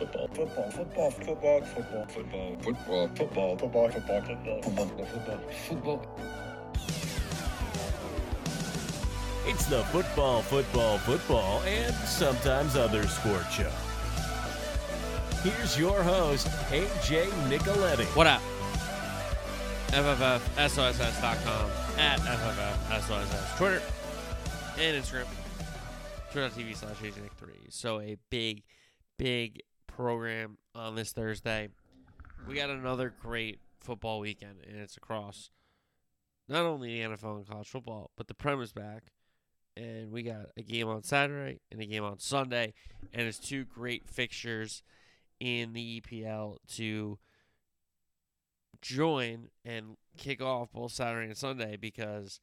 football, football, football, football, football, football, football, football, football, football, football, football, football, football. It's the football, football, football, and sometimes other sport show. Here's your host, AJ Nicoletti. What up? FFFSOSS.com at FFFSOSS. Twitter and Instagram. Twitch.tv slash AJNick3. So a big, big program on this Thursday. We got another great football weekend, and it's across not only the NFL and college football, but the Prem is back. And we got a game on Saturday and a game on Sunday. And it's two great fixtures in the EPL to join and kick off both Saturday and Sunday because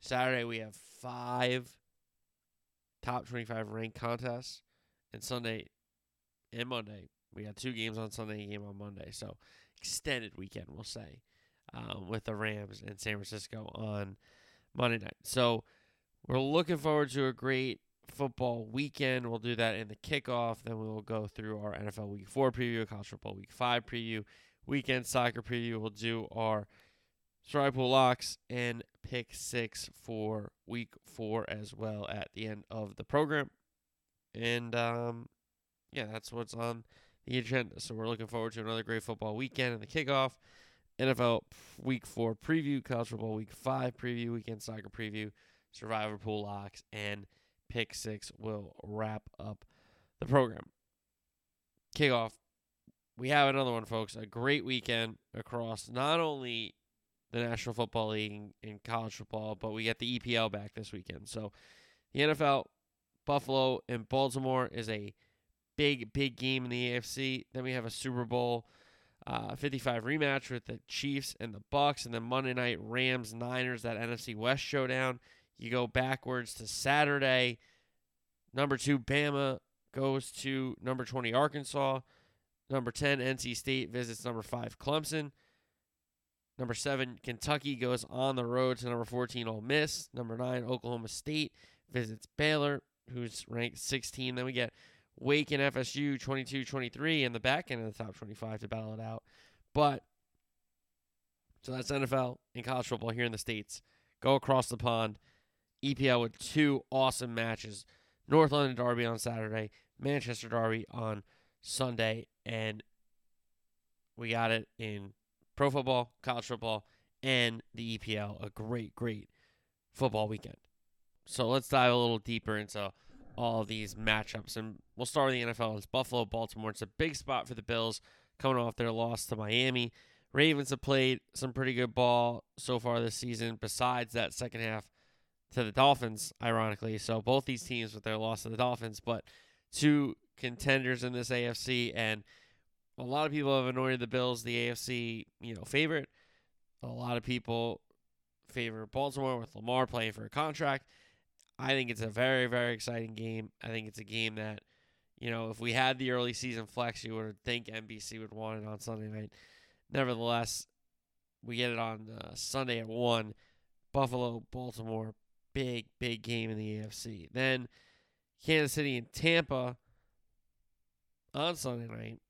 Saturday we have five top 25 ranked contests, and Sunday and Monday we got two games on Sunday, game on Monday. So extended weekend, we'll say, um, with the Rams and San Francisco on Monday night. So we're looking forward to a great football weekend. We'll do that in the kickoff. Then we will go through our NFL Week 4 preview, college football Week 5 preview, weekend soccer preview. We'll do our Stripe Pool locks and pick six for Week 4 as well at the end of the program. And um, yeah, that's what's on the agenda. So we're looking forward to another great football weekend and the kickoff. NFL Week 4 preview, college football Week 5 preview, weekend soccer preview, survivor pool locks, and pick six will wrap up the program. Kickoff. We have another one, folks. A great weekend across not only the National Football League and college football, but we get the EPL back this weekend. So the NFL, Buffalo and Baltimore is a big, big game in the AFC. Then we have a Super Bowl uh, 55 rematch with the Chiefs and the Bucs, and then Monday night Rams Niners that NFC West showdown. You go backwards to Saturday. Number two, Bama goes to number 20, Arkansas. Number 10, NC State visits number five, Clemson. Number seven, Kentucky goes on the road to number 14, Ole Miss. Number nine, Oklahoma State visits Baylor, who's ranked 16. Then we get Wake and FSU 22 23 in the back end of the top 25 to battle it out. But, so that's NFL and college football here in the States. Go across the pond. EPL with two awesome matches North London Derby on Saturday, Manchester Derby on Sunday, and we got it in pro football, college football, and the EPL. A great, great football weekend. So let's dive a little deeper into all these matchups. And we'll start with the NFL. It's Buffalo, Baltimore. It's a big spot for the Bills coming off their loss to Miami. Ravens have played some pretty good ball so far this season, besides that second half to the Dolphins, ironically. So both these teams with their loss to the Dolphins, but two contenders in this AFC, and a lot of people have anointed the Bills the AFC, you know, favorite. A lot of people favor Baltimore with Lamar playing for a contract. I think it's a very, very exciting game. I think it's a game that, you know, if we had the early season flex, you would think NBC would want it on Sunday night. Nevertheless, we get it on uh, Sunday at 1. Buffalo, Baltimore, big, big game in the AFC. Then Kansas City and Tampa on Sunday night,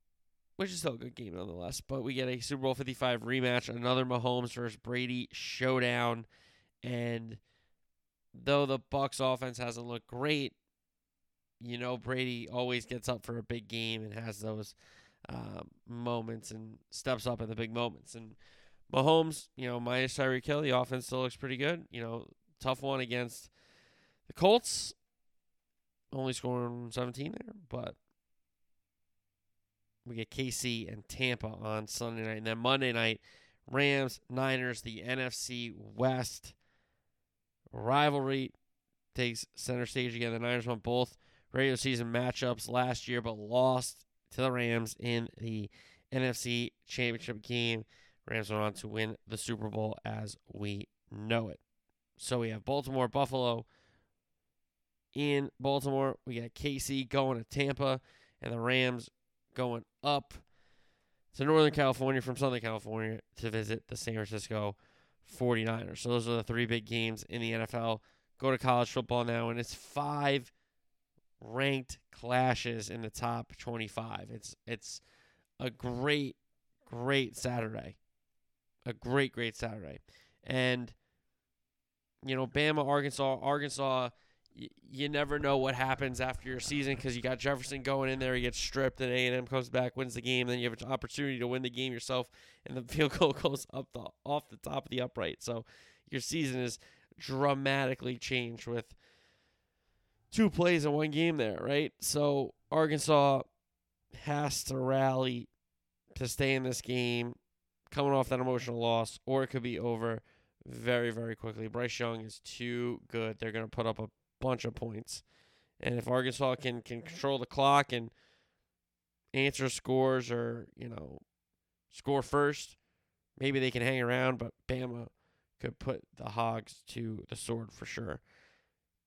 which is still a good game nonetheless. But we get a Super Bowl 55 rematch, another Mahomes versus Brady showdown. And though the Bucs offense hasn't looked great, you know Brady always gets up for a big game and has those uh, moments and steps up in the big moments. And Mahomes, you know, minus Tyreek Hill, the offense still looks pretty good. You know, tough one against the Colts, only scoring 17 there, but we get KC and Tampa on Sunday night. And then Monday night, Rams, Niners, the NFC West rivalry takes center stage again. The Niners won both regular season matchups last year, but lost to the Rams in the NFC Championship game. Rams went on to win the Super Bowl as we know it. So we have Baltimore, Buffalo in Baltimore. We got KC going to Tampa, and the Rams going up to Northern California from Southern California to visit the San Francisco 49ers. So those are the three big games in the NFL. Go to college football now, and it's five ranked clashes in the top 25. It's it's a great great Saturday. A great great Saturday. And you know, Bama, Arkansas, Arkansas you never know what happens after your season because you got Jefferson going in there, he gets stripped, and A and M comes back, wins the game. Then you have an opportunity to win the game yourself, and the field goal goes up the off the top of the upright. So your season is dramatically changed with two plays in one game there, right? So Arkansas has to rally to stay in this game, coming off that emotional loss, or it could be over very, very quickly. Bryce Young is too good. They're going to put up a bunch of points. And if Arkansas can, can control the clock and answer scores or, you know, score first, maybe they can hang around, but Bama could put the Hogs to the sword for sure.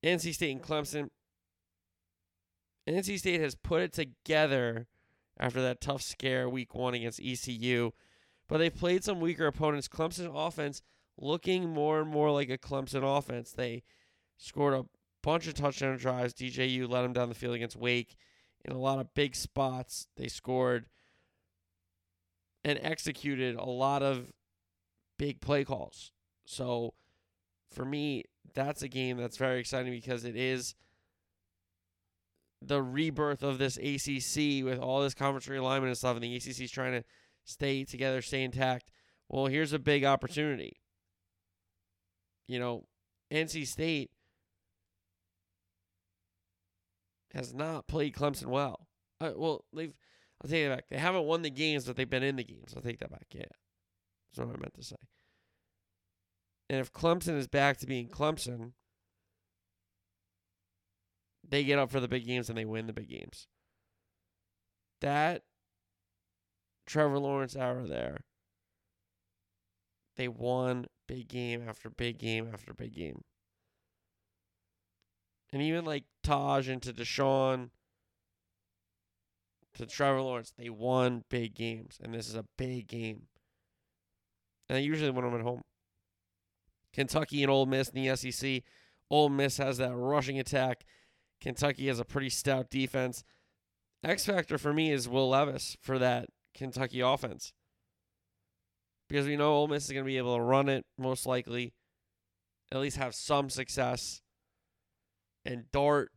NC State and Clemson. NC State has put it together after that tough scare week one against ECU, but they played some weaker opponents. Clemson offense looking more and more like a Clemson offense. They scored a bunch of touchdown drives. DJU let them down the field against Wake in a lot of big spots. They scored and executed a lot of big play calls. So for me, that's a game that's very exciting because it is the rebirth of this ACC with all this conference realignment and stuff, and the ACC is trying to stay together, stay intact. Well, here's a big opportunity. You know, NC State has not played Clemson well. Uh, well, they've. I'll take that back. They haven't won the games, but they've been in the games. I'll take that back. Yeah, that's what I meant to say. And if Clemson is back to being Clemson, they get up for the big games and they win the big games. That Trevor Lawrence era there, they won big game after big game after big game. And even like Tajh into Deshaun to Trevor Lawrence, they won big games. And this is a big game. And they usually win them at home. Kentucky and Ole Miss in the SEC. Ole Miss has that rushing attack. Kentucky has a pretty stout defense. X factor for me is Will Levis for that Kentucky offense. Because we know Ole Miss is going to be able to run it most likely, at least have some success. And Dart,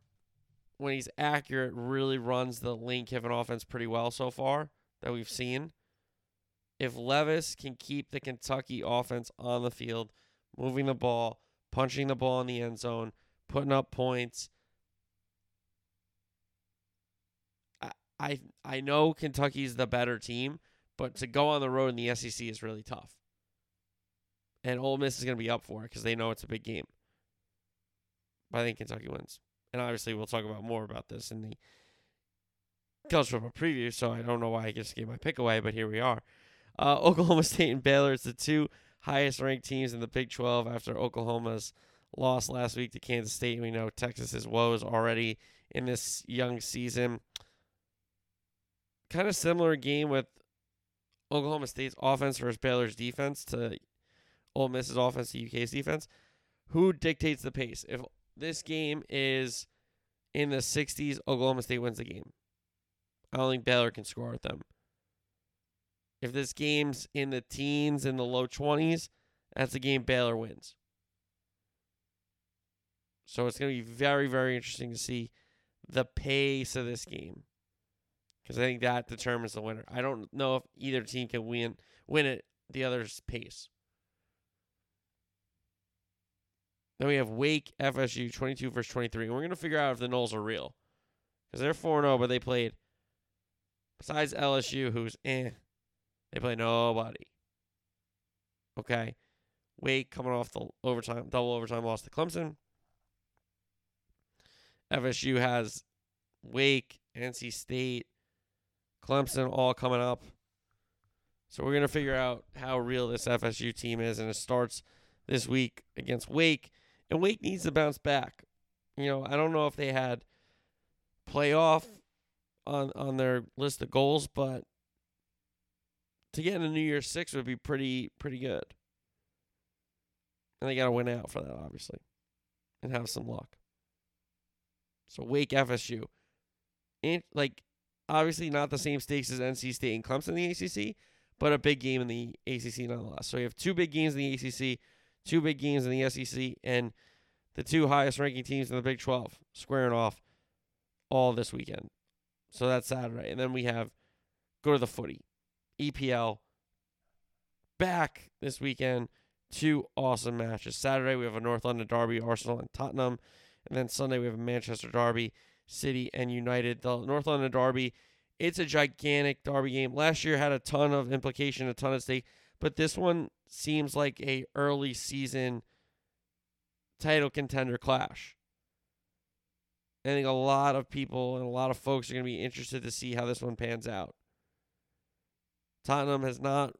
when he's accurate, really runs the Lane Kiffin offense pretty well so far that we've seen. If Levis can keep the Kentucky offense on the field, moving the ball, punching the ball in the end zone, putting up points. I I, I know Kentucky's the better team, but to go on the road in the SEC is really tough. And Ole Miss is going to be up for it because they know it's a big game. But I think Kentucky wins. And obviously, we'll talk about more about this in the college football preview. So I don't know why I just gave my pick away, but here we are. Uh, Oklahoma State and Baylor is the two highest ranked teams in the Big 12 after Oklahoma's loss last week to Kansas State. We know Texas's woes already in this young season. Kind of similar game with Oklahoma State's offense versus Baylor's defense to Ole Miss's offense to UK's defense. Who dictates the pace? If this game is in the 60s, Oklahoma State wins the game. I don't think Baylor can score with them. If this game's in the teens and the low 20s, that's a game Baylor wins. So it's going to be very, very interesting to see the pace of this game because I think that determines the winner. I don't know if either team can win win it the other's pace. Then we have Wake FSU 22 versus 23. And we're going to figure out if the Noles are real. Because they're 4 0, but they played, besides LSU, who's eh, they play nobody. Okay. Wake coming off the overtime, double overtime loss to Clemson. FSU has Wake, NC State, Clemson all coming up. So we're going to figure out how real this FSU team is. And it starts this week against Wake. And Wake needs to bounce back. You know, I don't know if they had playoff on on their list of goals, but to get in a New Year's Six would be pretty pretty good. And they got to win out for that, obviously, and have some luck. So Wake FSU. And like obviously not the same stakes as NC State and Clemson in the ACC, but a big game in the ACC nonetheless. So you have two big games in the ACC, two big games in the SEC, and the two highest ranking teams in the Big 12 squaring off all this weekend. So that's Saturday. And then we have go to the footy. EPL back this weekend. Two awesome matches. Saturday we have a North London Derby, Arsenal and Tottenham. And then Sunday we have a Manchester Derby, City and United. The North London Derby, it's a gigantic derby game. Last year had a ton of implication, a ton of stake, but this one seems like a early season title contender clash. I think a lot of people and a lot of folks are going to be interested to see how this one pans out. Tottenham has not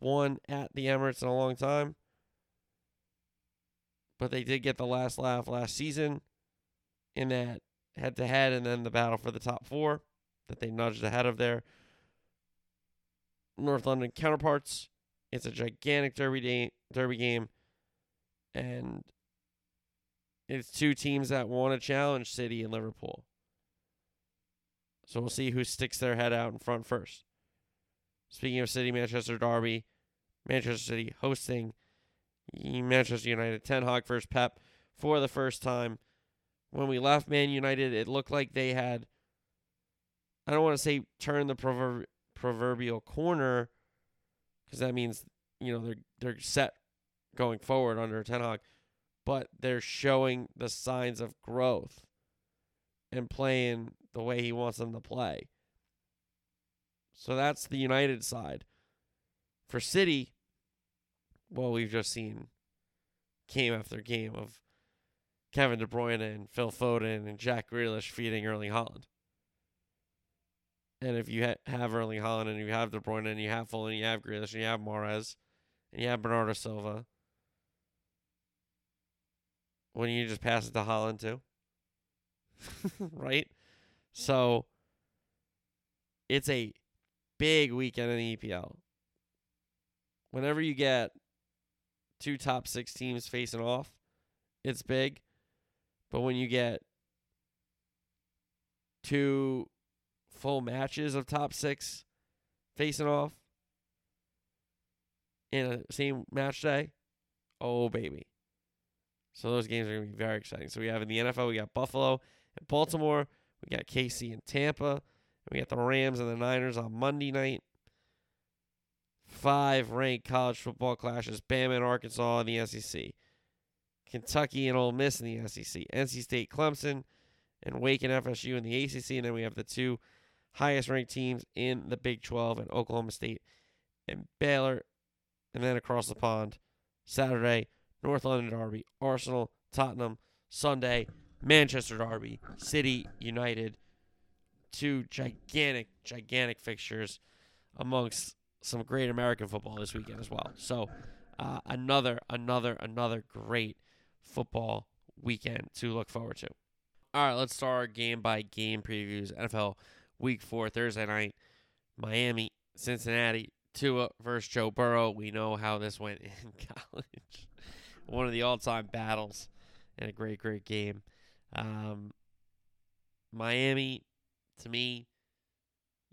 won at the Emirates in a long time, but they did get the last laugh last season in that head to head and then the battle for the top four that they nudged ahead of their North London counterparts. It's a gigantic derby day, derby game, and it's two teams that want to challenge City and Liverpool. So we'll see who sticks their head out in front first. Speaking of City, Manchester Derby, Manchester City hosting Manchester United. Ten Hag first Pep for the first time. When we left Man United, it looked like they had, I don't want to say turn the proverbial corner, because that means you know they're they're set going forward under Ten Hag, but they're showing the signs of growth and playing the way he wants them to play. So that's the United side. For City, well, we've just seen game after game of Kevin De Bruyne and Phil Foden and Jack Grealish feeding Erling Haaland. And if you ha- have Erling Haaland and you have De Bruyne and you have Foden and you have Grealish and you have Mahrez and you have Bernardo Silva, wouldn't you just pass it to Haaland too? right? So it's a big weekend in the EPL. Whenever you get two top six teams facing off, it's big. But when you get two full matches of top six facing off in a same match day, oh baby. So those games are going to be very exciting. So we have in the NFL, we got Buffalo and Baltimore. We got KC and Tampa. And we got the Rams and the Niners on Monday night. Five ranked college football clashes Bama and Arkansas in the SEC. Kentucky and Ole Miss in the SEC. NC State, Clemson, and Wake and FSU in the ACC. And then we have the two highest ranked teams in the Big 12 and Oklahoma State and Baylor. And then across the pond, Saturday, North London Derby, Arsenal, Tottenham, Sunday, Manchester Derby, City United. Two gigantic, gigantic fixtures amongst some great American football this weekend as well. So uh, another, another, another great football weekend to look forward to. All right, let's start our game by game previews. NFL Week Four Thursday night, Miami, Cincinnati, Tua versus Joe Burrow. We know how this went in college. One of the all-time battles, and a great, great game. Um, Miami, to me,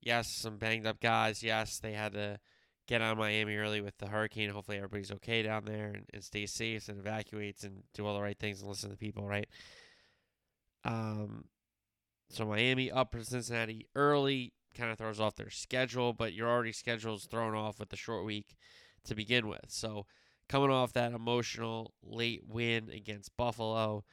yes, some banged up guys. Yes, they had to get on Miami early with the hurricane. Hopefully, everybody's okay down there and, and stays safe and evacuates and do all the right things and listen to people, right? Um, so Miami up for Cincinnati early kind of throws off their schedule, but your already schedule's thrown off with the short week to begin with. So coming off that emotional late win against Buffalo,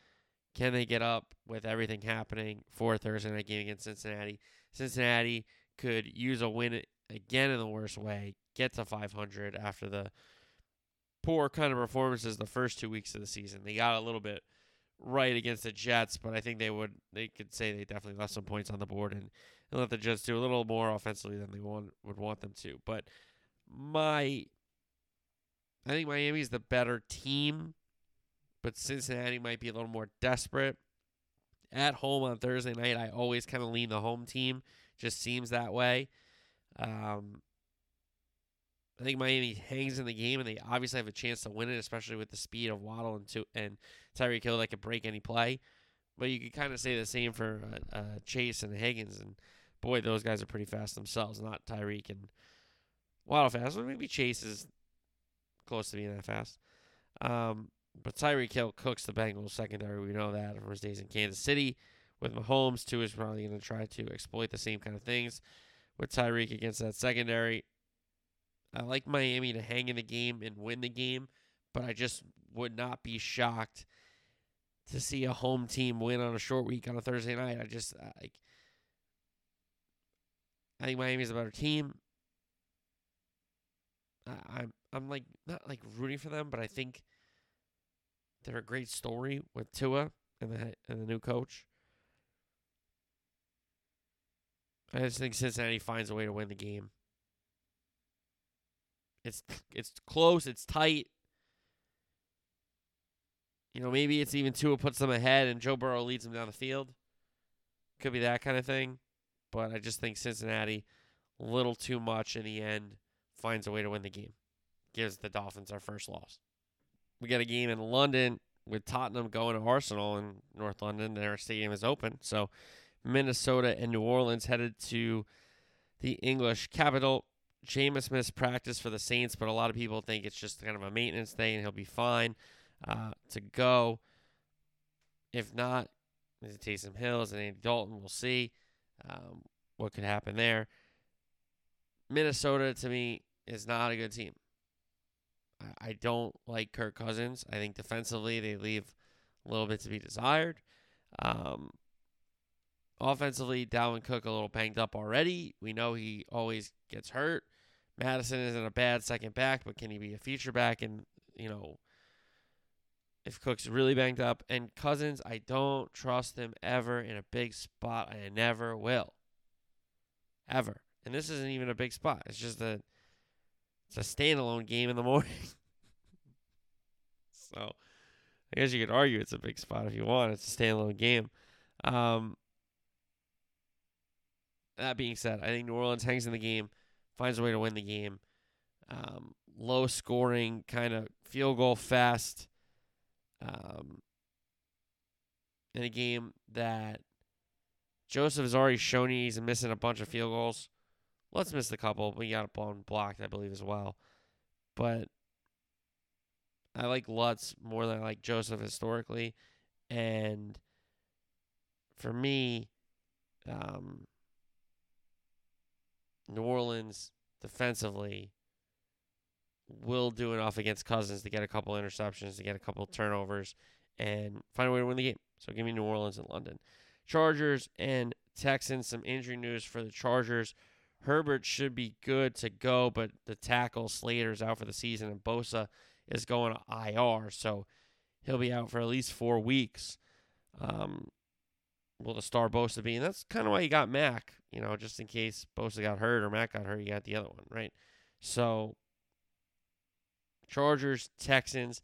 can they get up with everything happening for Thursday night game against Cincinnati? Cincinnati could use a win again in the worst way, get to 500 after the poor kind of performances the first two weeks of the season. They got a little bit right against the Jets, but I think they would they could say they definitely left some points on the board and, and let the Jets do a little more offensively than they want, would want them to. But my I think Miami's the better team, but Cincinnati might be a little more desperate. At home on Thursday night, I always kind of lean the home team. Just seems that way. Um, I think Miami hangs in the game, and they obviously have a chance to win it, especially with the speed of Waddle and and Tyreek Hill that could break any play. But you could kind of say the same for uh, uh, Chase and Higgins, and boy, those guys are pretty fast themselves. Not Tyreek and Waddle fast. but maybe Chase is close to being that fast. Um, but Tyreek Hill cooks the Bengals secondary. We know that from his days in Kansas City with Mahomes. Tua is probably going to try to exploit the same kind of things with Tyreek against that secondary. I like Miami to hang in the game and win the game, but I just would not be shocked to see a home team win on a short week on a Thursday night. I just like I think Miami's a better team. I, I'm I'm like not like rooting for them, but I think they're a great story with Tua and the and the new coach. I just think Cincinnati finds a way to win the game. It's it's close, it's tight. You know, maybe it's even Tua puts them ahead and Joe Burrow leads them down the field. Could be that kind of thing. But I just think Cincinnati, a little too much in the end, finds a way to win the game. Gives the Dolphins our first loss. We got a game in London with Tottenham going to Arsenal in North London. Their stadium is open. So Minnesota and New Orleans headed to the English capital. Jameis missed practice for the Saints, but a lot of people think it's just kind of a maintenance thing and he'll be fine uh, to go. If not, there's Taysom Hills and Andy Dalton. We'll see um, what could happen there. Minnesota, to me, is not a good team. I, I don't like Kirk Cousins. I think defensively they leave a little bit to be desired. Um, offensively, Dalvin Cook a little banged up already. We know he always gets hurt. Mattison isn't a bad second back, but can he be a feature back? And you know, if Cook's really banged up. And Cousins, I don't trust him ever in a big spot. I never will. Ever. And this isn't even a big spot. It's just a it's a standalone game in the morning. so I guess you could argue it's a big spot if you want. It's a standalone game. Um, that being said, I think New Orleans hangs in the game, finds a way to win the game. Um, low scoring, kind of field goal fest um, in a game that Joseph has already shown you he's missing a bunch of field goals. Let's miss a couple, but got blown blocked, I believe, as well. But I like Lutz more than I like Joseph historically. And for me, um, New Orleans defensively will do enough against Cousins to get a couple interceptions, to get a couple turnovers, and find a way to win the game. So give me New Orleans and London. Chargers and Texans. Some injury news for the Chargers. Herbert should be good to go, but the tackle Slater's out for the season, and Bosa is going to IR, so he'll be out for at least four weeks. Um, will the star Bosa be? And that's kind of why you got Mack, you know, just in case Bosa got hurt or Mack got hurt, you got the other one, right? So Chargers, Texans.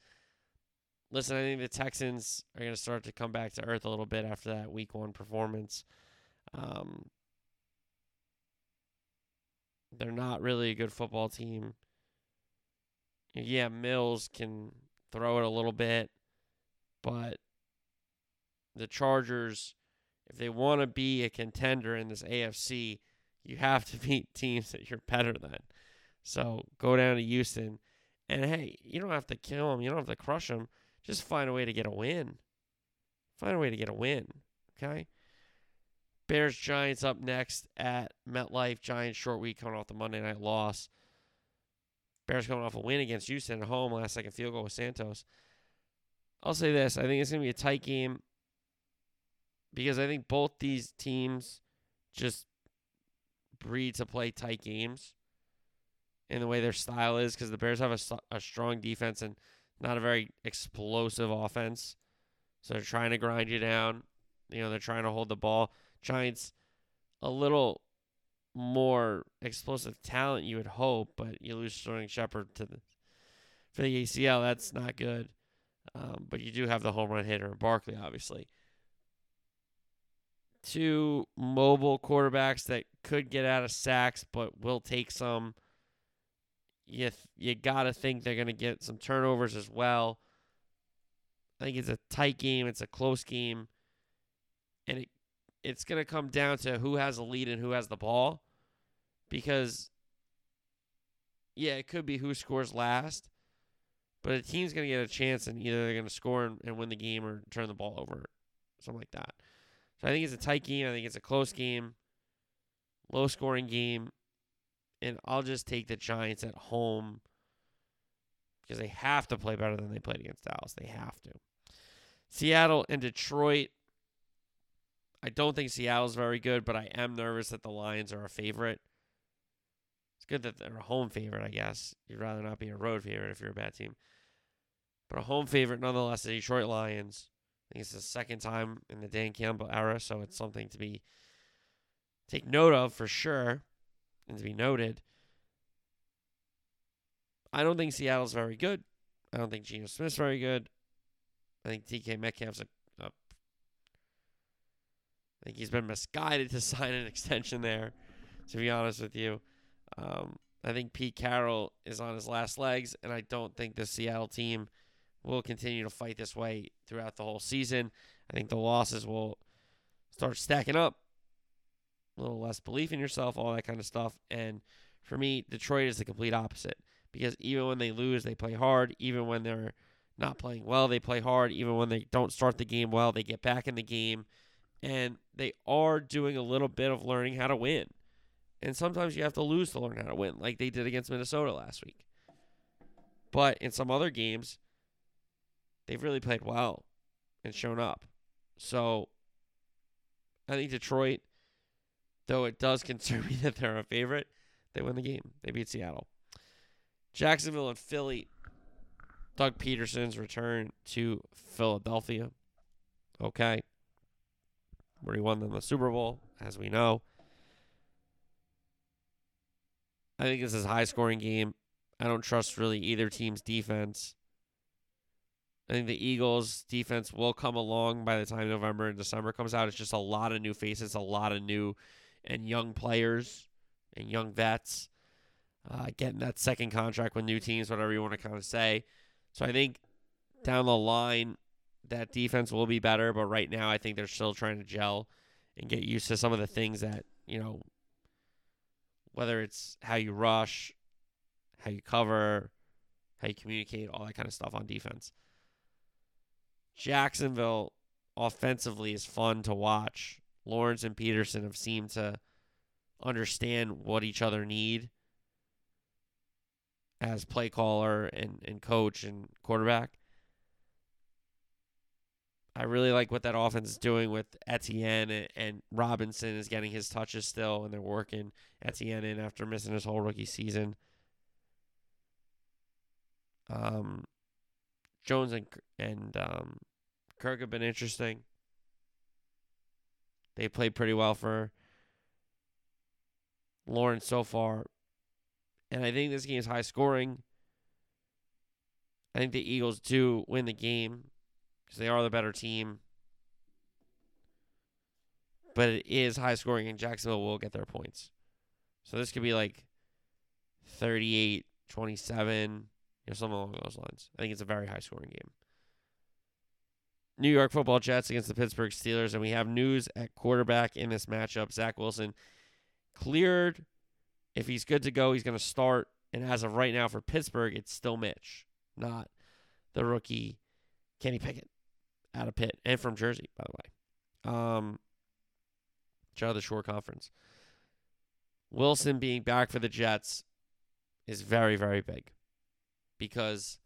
Listen, I think the Texans are going to start to come back to earth a little bit after that week one performance. Um, they're not really a good football team. Yeah, Mills can throw it a little bit, but the Chargers, if they want to be a contender in this AFC, you have to beat teams that you're better than. So go down to Houston and hey, you don't have to kill them, You don't have to crush them. Just find a way to get a win. Find a way to get a win. Okay? Bears Giants up next at MetLife. Giants short week coming off the Monday night loss. Bears coming off a win against Houston at home. Last second field goal with Santos. I'll say this. I think it's going to be a tight game because I think both these teams just breed to play tight games in the way their style is because the Bears have a, a strong defense and not a very explosive offense. So they're trying to grind you down. You know, they're trying to hold the ball. Giants, a little more explosive talent, you would hope, but you lose Sterling Shepard to the for the ACL. That's not good. Um, but you do have the home run hitter, Barkley, obviously. Two mobile quarterbacks that could get out of sacks, but will take some you th- you got to think they're going to get some turnovers as well. I think it's a tight game. It's a close game. and it it's going to come down to who has the lead and who has the ball because yeah, it could be who scores last, but a team's going to get a chance and either they're going to score and, and win the game or turn the ball over, something like that. So I think it's a tight game. I think it's a close game, low scoring game, and I'll just take the Giants at home because they have to play better than they played against Dallas. They have to. Seattle and Detroit. I don't think Seattle's very good, but I am nervous that the Lions are a favorite. It's good that they're a home favorite, I guess. You'd rather not be a road favorite if you're a bad team. But a home favorite, nonetheless, the Detroit Lions. I think it's the second time in the Dan Campbell era, so it's something to be take note of for sure and to be noted. I don't think Seattle's very good. I don't think Geno Smith's very good. I think DK Metcalf's a, a I think he's been misguided to sign an extension there, to be honest with you. Um, I think Pete Carroll is on his last legs, and I don't think the Seattle team will continue to fight this way throughout the whole season. I think the losses will start stacking up. A little less belief in yourself, all that kind of stuff. And for me, Detroit is the complete opposite because even when they lose, they play hard. Even when they're not playing well, they play hard. Even when they don't start the game well, they get back in the game. And they are doing a little bit of learning how to win. And sometimes you have to lose to learn how to win, like they did against Minnesota last week. But in some other games, they've really played well and shown up. So I think Detroit, though it does concern me that they're a favorite, they win the game. They beat Seattle. Jacksonville and Philly. Doug Pederson's return to Philadelphia. Okay. Where he won them the Super Bowl, as we know. I think this is a high scoring game. I don't trust really either team's defense. I think the Eagles' defense will come along by the time November and December comes out. It's just a lot of new faces, a lot of new and young players and young vets uh, getting that second contract with new teams, whatever you want to kind of say. So I think down the line, that defense will be better. But right now, I think they're still trying to gel and get used to some of the things that, you know, whether it's how you rush, how you cover, how you communicate, all that kind of stuff on defense. Jacksonville offensively is fun to watch. Lawrence and Pederson have seemed to understand what each other need as play caller and, and coach and quarterback. I really like what that offense is doing with Etienne and, and Robinson is getting his touches still, and they're working Etienne in after missing his whole rookie season. Um, Jones and and um, Kirk have been interesting. They played pretty well for Lawrence so far. And I think this game is high scoring. I think the Eagles do win the game because they are the better team. But it is high scoring, and Jacksonville will get their points. So this could be like 38 27, you know, something along those lines. I think it's a very high scoring game. New York football Jets against the Pittsburgh Steelers, and we have news at quarterback in this matchup. Zach Wilson cleared. If he's good to go, he's going to start. And as of right now for Pittsburgh, it's still Mitch, not the rookie Kenny Pickett out of Pitt and from Jersey, by the way. Um, shout out the Shore Conference. Wilson being back for the Jets is very, very big because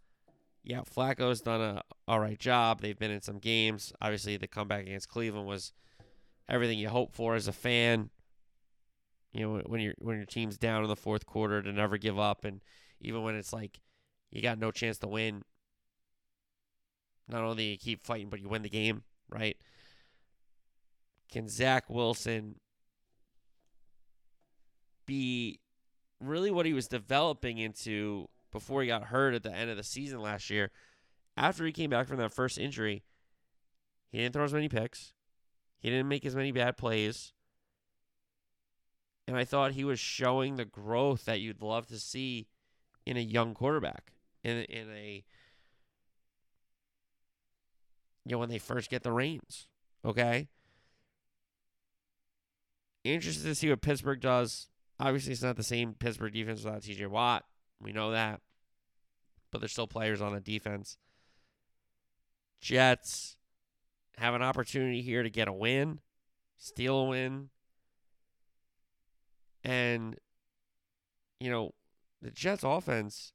yeah, Flacco's done a all right job. They've been in some games. Obviously, the comeback against Cleveland was everything you hope for as a fan. You know, when your when your team's down in the fourth quarter to never give up, and even when it's like you got no chance to win, not only you keep fighting, but you win the game, right? Can Zach Wilson be really what he was developing into before he got hurt at the end of the season last year. After he came back from that first injury, he didn't throw as many picks. He didn't make as many bad plays. And I thought he was showing the growth that you'd love to see in a young quarterback. In in a you know, when they first get the reins. Okay? interested to see what Pittsburgh does. Obviously, it's not the same Pittsburgh defense without TJ Watt. We know that. But there's still players on the defense. Jets have an opportunity here to get a win, steal a win. And, you know, the Jets offense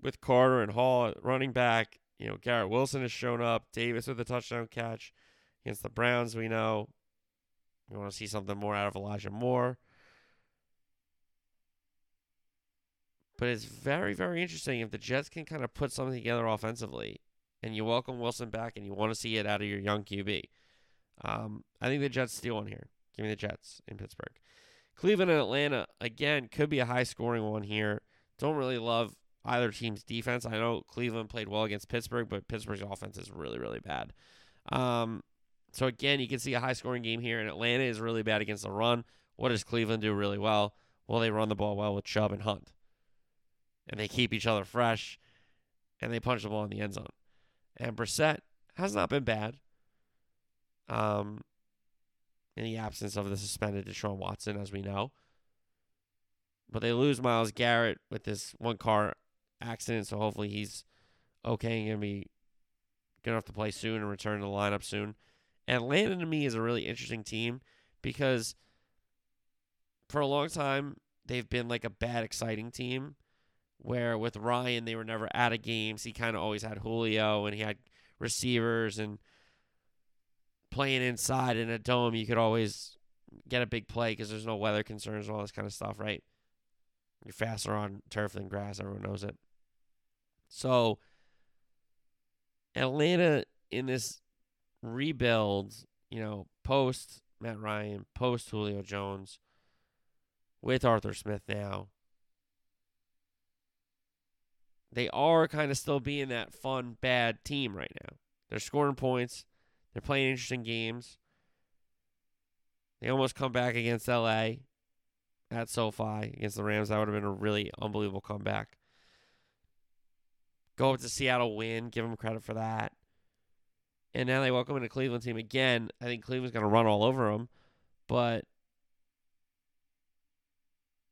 with Carter and Hall running back, you know, Garrett Wilson has shown up. Davis with a touchdown catch against the Browns, we know. We want to see something more out of Elijah Moore. But it's very, very interesting if the Jets can kind of put something together offensively and you welcome Wilson back and you want to see it out of your young QB. Um, I think the Jets steal one here. Give me the Jets in Pittsburgh. Cleveland and Atlanta, again, could be a high scoring one here. Don't really love either team's defense. I know Cleveland played well against Pittsburgh, but Pittsburgh's offense is really, really bad. Um, so again, you can see a high scoring game here, and Atlanta is really bad against the run. What does Cleveland do really well? Well, they run the ball well with Chubb and Hunt. And they keep each other fresh and they punch the ball in the end zone. And Brissett has not been bad. Um in the absence of the suspended Deshaun Watson, as we know. But they lose Myles Garrett with this one car accident, so hopefully he's okay and gonna be good enough to play soon and return to the lineup soon. Atlanta to me is a really interesting team because for a long time they've been like a bad exciting team where with Ryan they were never out of games. He kind of always had Julio and he had receivers and playing inside in a dome you could always get a big play because there's no weather concerns and all this kind of stuff, right? You're faster on turf than grass, everyone knows it. So Atlanta in this rebuild, you know, post Matt Ryan, post Julio Jones, with Arthur Smith now. They are kind of still being that fun, bad team right now. They're scoring points. They're playing interesting games. They almost come back against LA at SoFi against the Rams. That would have been a really unbelievable comeback. Go up to Seattle, win, give them credit for that. And now they welcome in a Cleveland team again. I think Cleveland's going to run all over them, but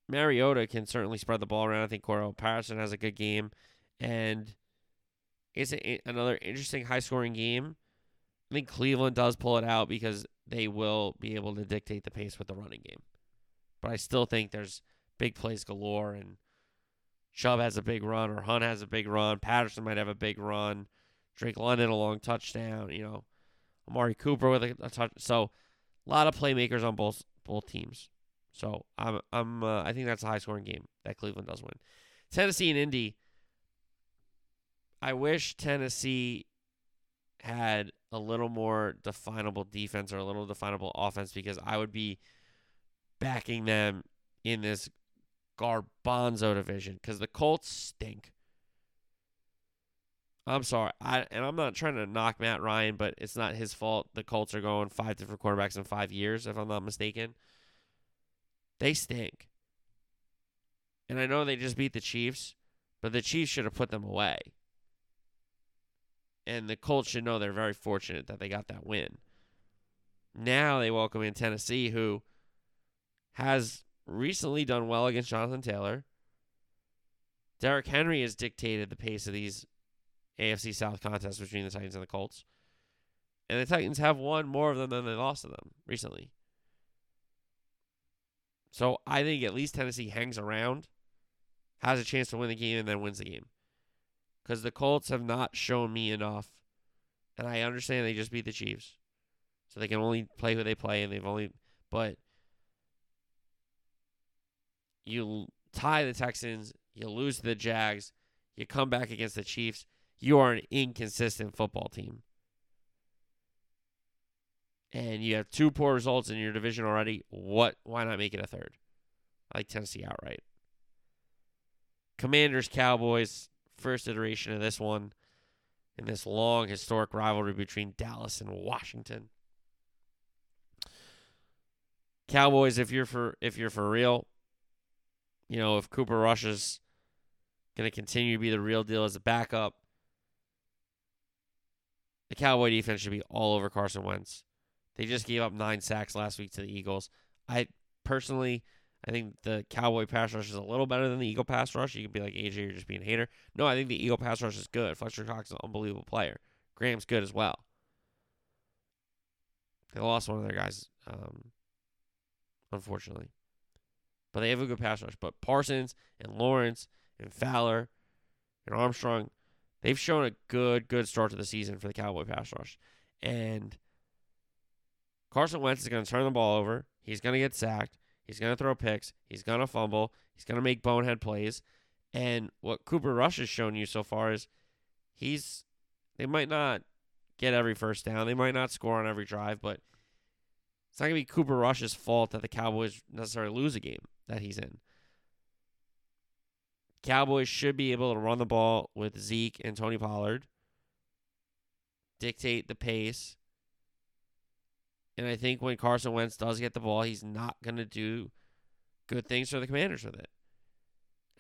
Mariota can certainly spread the ball around. I think Cordarrelle Patterson has a good game, and it's a, another interesting high scoring game. I think Cleveland does pull it out because they will be able to dictate the pace with the running game. But I still think there's big plays galore, and Chubb has a big run, or Hunt has a big run. Patterson might have a big run. Drake London a long touchdown. You know, Amari Cooper with a, a touch. So a lot of playmakers on both both teams. So I'm I'm uh, I think that's a high scoring game that Cleveland does win. Tennessee and Indy. I wish Tennessee had a little more definable defense or a little definable offense because I would be backing them in this garbanzo division because the Colts stink. I'm sorry, I and I'm not trying to knock Matt Ryan, but it's not his fault. The Colts are going five different quarterbacks in five years, if I'm not mistaken. They stink. And I know they just beat the Chiefs, but the Chiefs should have put them away. And the Colts should know they're very fortunate that they got that win. Now they welcome in Tennessee, who has recently done well against Jonathan Taylor. Derrick Henry has dictated the pace of these AFC South contests between the Titans and the Colts. And the Titans have won more of them than they lost to them recently. So I think at least Tennessee hangs around, has a chance to win the game, and then wins the game. Because the Colts have not shown me enough. And I understand they just beat the Chiefs. So they can only play who they play, and they've only. But you tie the Texans, you lose to the Jags, you come back against the Chiefs. You are an inconsistent football team and you have two poor results in your division already, what why not make it a third? I like Tennessee outright. Commanders Cowboys, first iteration of this one in this long historic rivalry between Dallas and Washington. Cowboys, if you're for if you're for real, you know, if Cooper Rush is gonna continue to be the real deal as a backup, the Cowboy defense should be all over Carson Wentz. They just gave up nine sacks last week to the Eagles. I personally, I think the Cowboy pass rush is a little better than the Eagle pass rush. You could be like, AJ, you're just being a hater. No, I think the Eagle pass rush is good. Fletcher Cox is an unbelievable player. Graham's good as well. They lost one of their guys, um, unfortunately. But they have a good pass rush. But Parsons and Lawrence and Fowler and Armstrong, they've shown a good, good start to the season for the Cowboy pass rush. And Carson Wentz is going to turn the ball over. He's going to get sacked. He's going to throw picks. He's going to fumble. He's going to make bonehead plays. And what Cooper Rush has shown you so far is he's, they might not get every first down. They might not score on every drive, but it's not going to be Cooper Rush's fault that the Cowboys necessarily lose a game that he's in. Cowboys should be able to run the ball with Zeke and Tony Pollard, dictate the pace. And I think when Carson Wentz does get the ball, he's not going to do good things for the Commanders with it.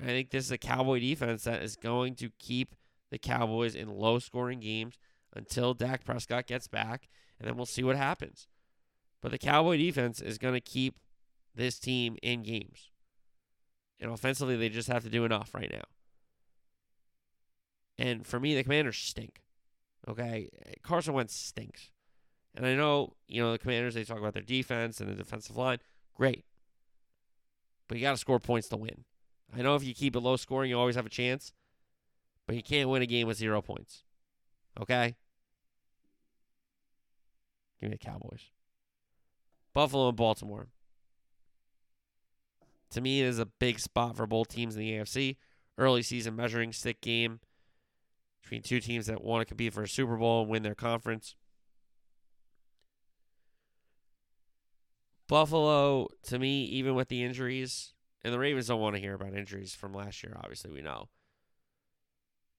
I think this is a Cowboy defense that is going to keep the Cowboys in low scoring games until Dak Prescott gets back, and then we'll see what happens. But the Cowboy defense is going to keep this team in games. And offensively, they just have to do enough right now. And for me, the Commanders stink. Okay? Carson Wentz stinks. And I know, you know, the Commanders, they talk about their defense and the defensive line. Great. But you got to score points to win. I know if you keep it low scoring, you always have a chance. But you can't win a game with zero points. Okay? Give me the Cowboys. Buffalo and Baltimore. To me, it is a big spot for both teams in the AFC. Early season measuring stick game between two teams that want to compete for a Super Bowl and win their conference. Buffalo, to me, even with the injuries, and the Ravens don't want to hear about injuries from last year, obviously, we know.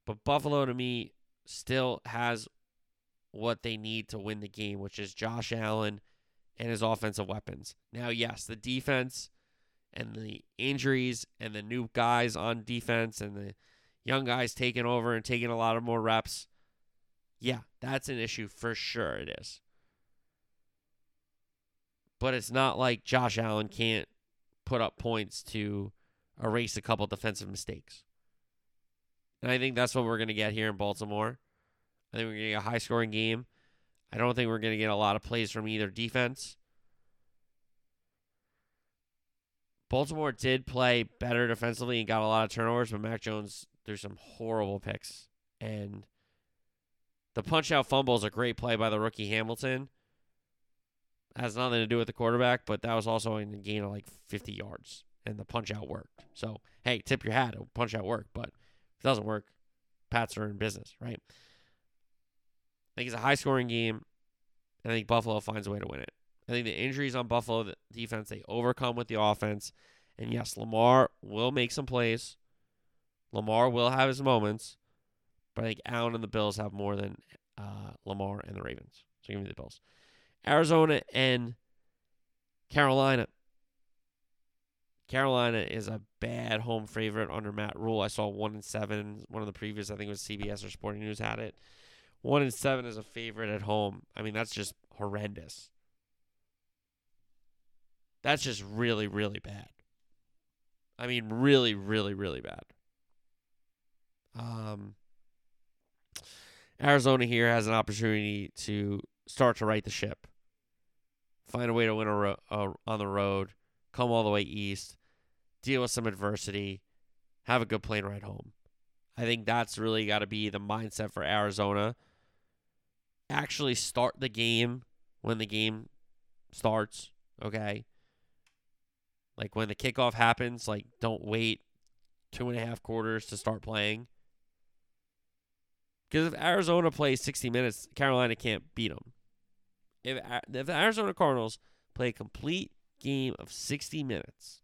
But Buffalo, to me, still has what they need to win the game, which is Josh Allen and his offensive weapons. Now, yes, the defense and the injuries and the new guys on defense and the young guys taking over and taking a lot of more reps. Yeah, that's an issue for sure. It is. But it's not like Josh Allen can't put up points to erase a couple defensive mistakes. And I think that's what we're going to get here in Baltimore. I think we're going to get a high scoring game. I don't think we're going to get a lot of plays from either defense. Baltimore did play better defensively and got a lot of turnovers, but Mac Jones threw some horrible picks. And the punch out fumble is a great play by the rookie Hamilton. Has nothing to do with the quarterback, but that was also in a gain of like 50 yards, and the punch out worked. So, hey, tip your hat. Punch out worked, but if it doesn't work, Pats are in business, right? I think it's a high scoring game. And I think Buffalo finds a way to win it. I think the injuries on Buffalo the defense they overcome with the offense. And yes, Lamar will make some plays. Lamar will have his moments, but I think Allen and the Bills have more than uh, Lamar and the Ravens. So give me the Bills. Arizona and Carolina. Carolina is a bad home favorite under Matt Rhule. I saw one and seven. One of the previous, I think it was CBS or Sporting News had it. One and seven is a favorite at home. I mean, that's just horrendous. That's just really, really bad. I mean, really, really, really bad. Um, Arizona here has an opportunity to start to right the ship, find a way to win a ro- on the road, come all the way east, deal with some adversity, have a good plane ride home. I think that's really got to be the mindset for Arizona. Actually, start the game when the game starts. Okay. Like when the kickoff happens, like don't wait two and a half quarters to start playing. Because if Arizona plays 60 minutes, Carolina can't beat them. If, if the Arizona Cardinals play a complete game of 60 minutes,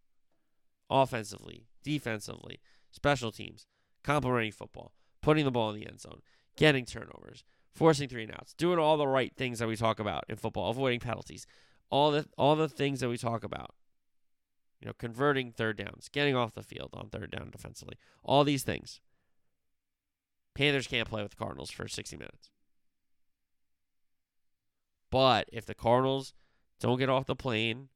offensively, defensively, special teams, complementary football, putting the ball in the end zone, getting turnovers, forcing three and outs, doing all the right things that we talk about in football, avoiding penalties, all the all the things that we talk about. You know, converting third downs, getting off the field on third down defensively, all these things. Panthers can't play with the Cardinals for 60 minutes. But if the Cardinals don't get off the plane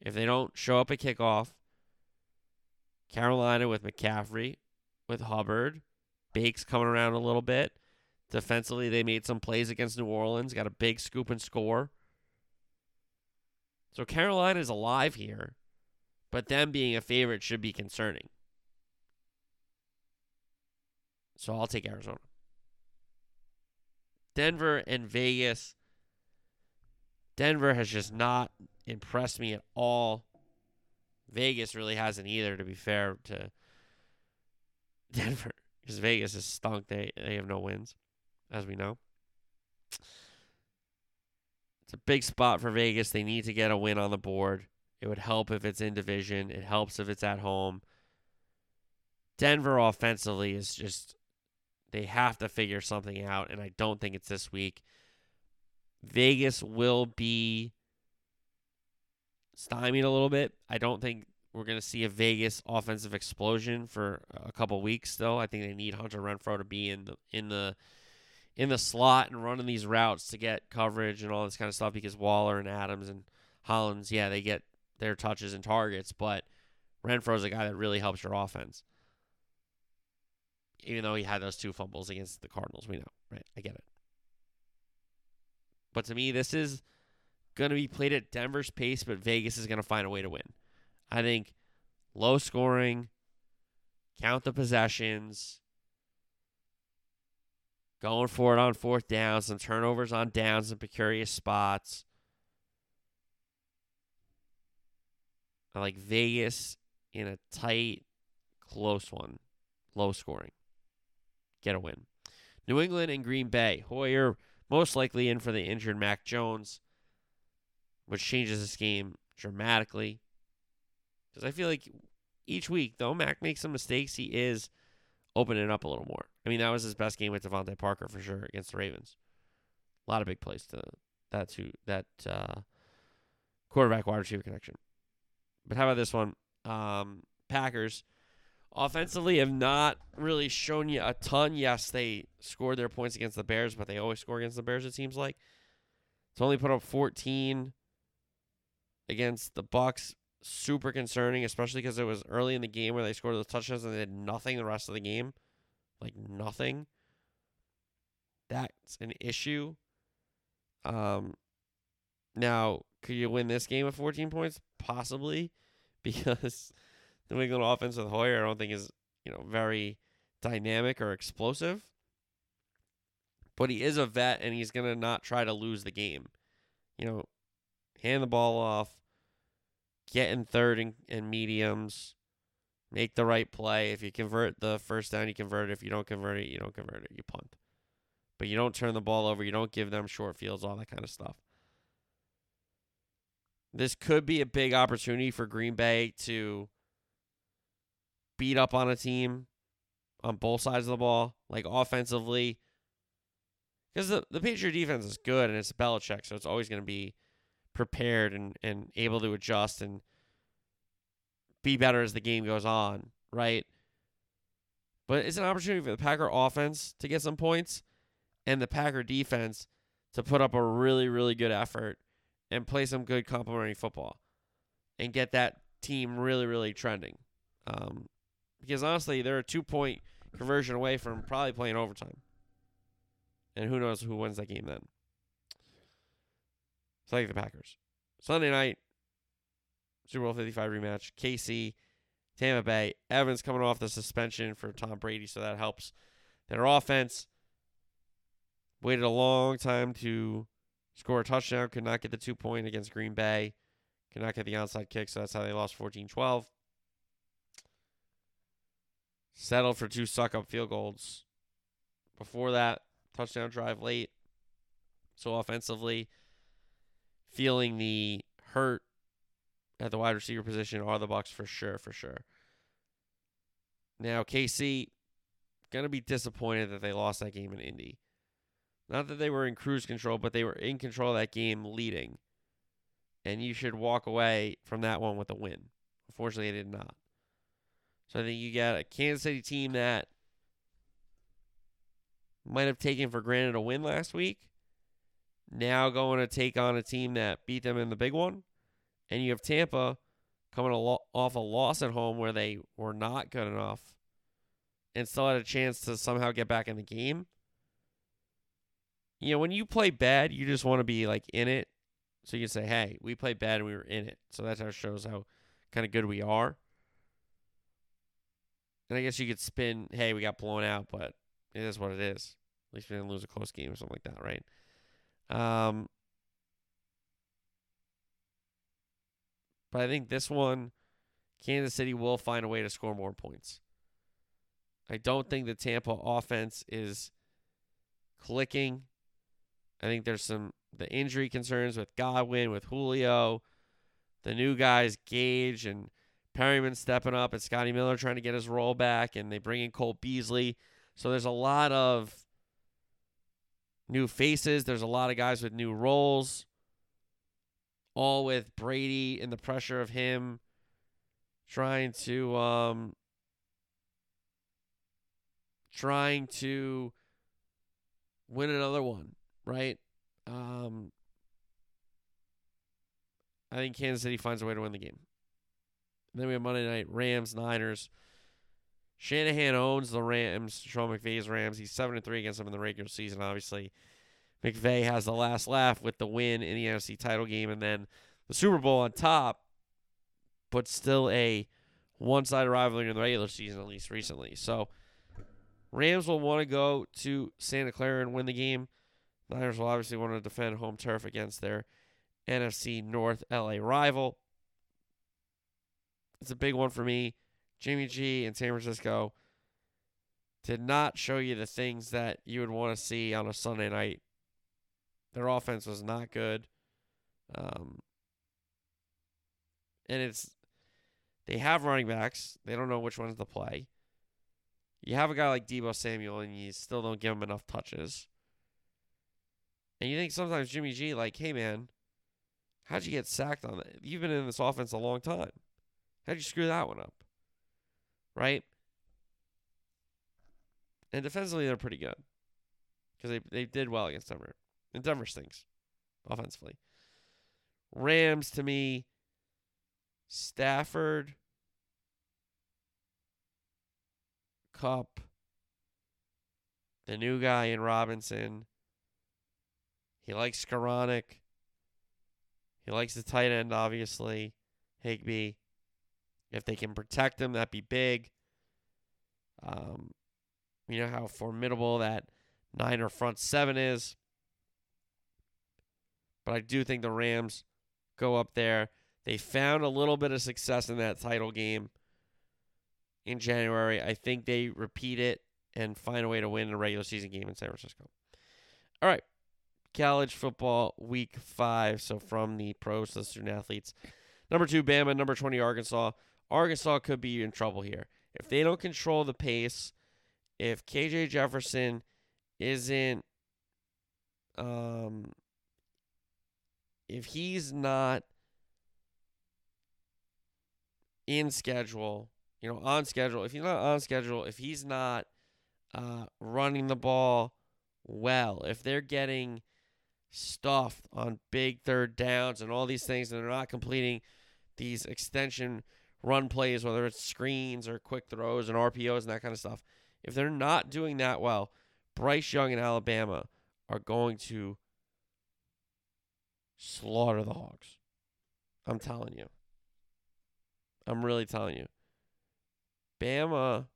If they don't show up at kickoff, Carolina with McCaffrey, with Hubbard, Bakes coming around a little bit. Defensively, they made some plays against New Orleans, got a big scoop and score. So Carolina is alive here, but them being a favorite should be concerning. So I'll take Arizona. Denver and Vegas. Denver has just not impressed me at all. Vegas really hasn't either, to be fair to Denver, because Vegas is stunk. They they have no wins, as we know. It's a big spot for Vegas. They need to get a win on the board. It would help if it's in division. It helps if it's at home. Denver offensively is just they have to figure something out, and I don't think it's this week. Vegas will be stymied a little bit. I don't think we're going to see a Vegas offensive explosion for a couple weeks though. I think they need Hunter Renfrow to be in the in the in the slot and running these routes to get coverage and all this kind of stuff because Waller and Adams and Hollins, yeah, they get their touches and targets, but Renfrow's a guy that really helps your offense. Even though he had those two fumbles against the Cardinals, we know, right? I get it. But to me, this is going to be played at Denver's pace, but Vegas is going to find a way to win. I think low scoring, count the possessions, going for it on fourth down, some turnovers on downs and precarious spots. I like Vegas in a tight, close one, low scoring. Get a win. New England and Green Bay. Hoyer most likely in for the injured Mac Jones, which changes this game dramatically. Because I feel like each week, though Mac makes some mistakes, he is opening up a little more. I mean, that was his best game with DeVante Parker for sure against the Ravens. A lot of big plays to that to that uh, quarterback wide receiver connection. But how about this one? Um, Packers offensively have not really shown you a ton. Yes, they scored their points against the Bears, but they always score against the Bears. It seems like it's only put up 14 against the Bucs. Super concerning, especially because it was early in the game where they scored those touchdowns and they did nothing the rest of the game, like nothing. That's an issue. Um, now could you win this game with 14 points? Possibly, because New England offense with Hoyer, I don't think is you know very dynamic or explosive. But he is a vet, and he's gonna not try to lose the game. You know, hand the ball off, get in third and, and mediums, make the right play. If you convert the first down, you convert it. If you don't convert it, you don't convert it. You punt. But you don't turn the ball over. You don't give them short fields, all that kind of stuff. This could be a big opportunity for Green Bay to beat up on a team on both sides of the ball, like offensively. Because the, the Patriot defense is good and it's Belichick, so it's always going to be prepared and, and able to adjust and be better as the game goes on, right? But it's an opportunity for the Packer offense to get some points and the Packer defense to put up a really, really good effort and play some good complementary football and get that team really, really trending. Um, because honestly, they're a two point conversion away from probably playing overtime. And who knows who wins that game then. So I think the Packers. Sunday night, Super Bowl 55 rematch. KC, Tampa Bay. Evans coming off the suspension for Tom Brady, so that helps their offense. Waited a long time to score a touchdown. Could not get the two point against Green Bay. Could not get the onside kick, so that's how they lost 14 12. Settled for two suck up field goals. Before that, touchdown drive late. So offensively, feeling the hurt at the wide receiver position are the Bucs for sure, for sure. Now KC gonna be disappointed that they lost that game in Indy. Not that they were in cruise control, but they were in control of that game leading. And you should walk away from that one with a win. Unfortunately, they did not. So I think you got a Kansas City team that might have taken for granted a win last week. Now going to take on a team that beat them in the big one And you have Tampa coming a lo- off a loss at home where they were not good enough and still had a chance to somehow get back in the game. You know, when you play bad, you just want to be like in it. So you can say, hey, we played bad and we were in it. So that how shows how kind of good we are. And I guess you could spin, hey, we got blown out, but it is what it is. At least we didn't lose a close game or something like that, right? Um, but I think this one, Kansas City will find a way to score more points. I don't think the Tampa offense is clicking. I think there's some the injury concerns with Godwin, with Julio, the new guys Gage and Perriman stepping up, and Scotty Miller trying to get his role back, and they bring in Cole Beasley. So there's a lot of new faces. There's a lot of guys with new roles, all with Brady and the pressure of him trying to um, trying to win another one, right? Um, I think Kansas City finds a way to win the game. Then we have Monday night Rams Niners. Shanahan owns the Rams, Sean McVay's Rams. He's seven and three against them in the regular season. Obviously, McVay has the last laugh with the win in the NFC title game, and then the Super Bowl on top. But still a one-sided rivalry in the regular season, at least recently. So Rams will want to go to Santa Clara and win the game. Niners will obviously want to defend home turf against their NFC North LA rival. It's a big one for me. Jimmy G and San Francisco did not show you the things that you would want to see on a Sunday night. Their offense was not good. Um, and it's they have running backs. They don't know which ones to play. You have a guy like Deebo Samuel, and you still don't give him enough touches. And you think sometimes Jimmy G, like, hey man, how'd you get sacked on that? You've been in this offense a long time. How'd you screw that one up? Right? And defensively, they're pretty good because they they did well against Denver. And Denver stinks offensively. Rams to me, Stafford, Kupp, the new guy in Robinson. He likes Skowronek. He likes the tight end, obviously, Higbee. If they can protect him, that'd be big. Um, you know how formidable that Niner front seven is. But I do think the Rams go up there. They found a little bit of success in that title game in January. I think they repeat it and find a way to win a regular season game in San Francisco. All right. College football week five. So from the pros to the student athletes. Number two, Bama. Number 20, Arkansas. Arkansas could be in trouble here. If they don't control the pace, if KJ Jefferson isn't um if he's not in schedule, you know, on schedule, if he's not on schedule, if he's not uh, running the ball well, if they're getting stuffed on big third downs and all these things, and they're not completing these extension run plays, whether it's screens or quick throws and RPOs and that kind of stuff, if they're not doing that well, Bryce Young and Alabama are going to slaughter the Hogs. I'm telling you. I'm really telling you. Bama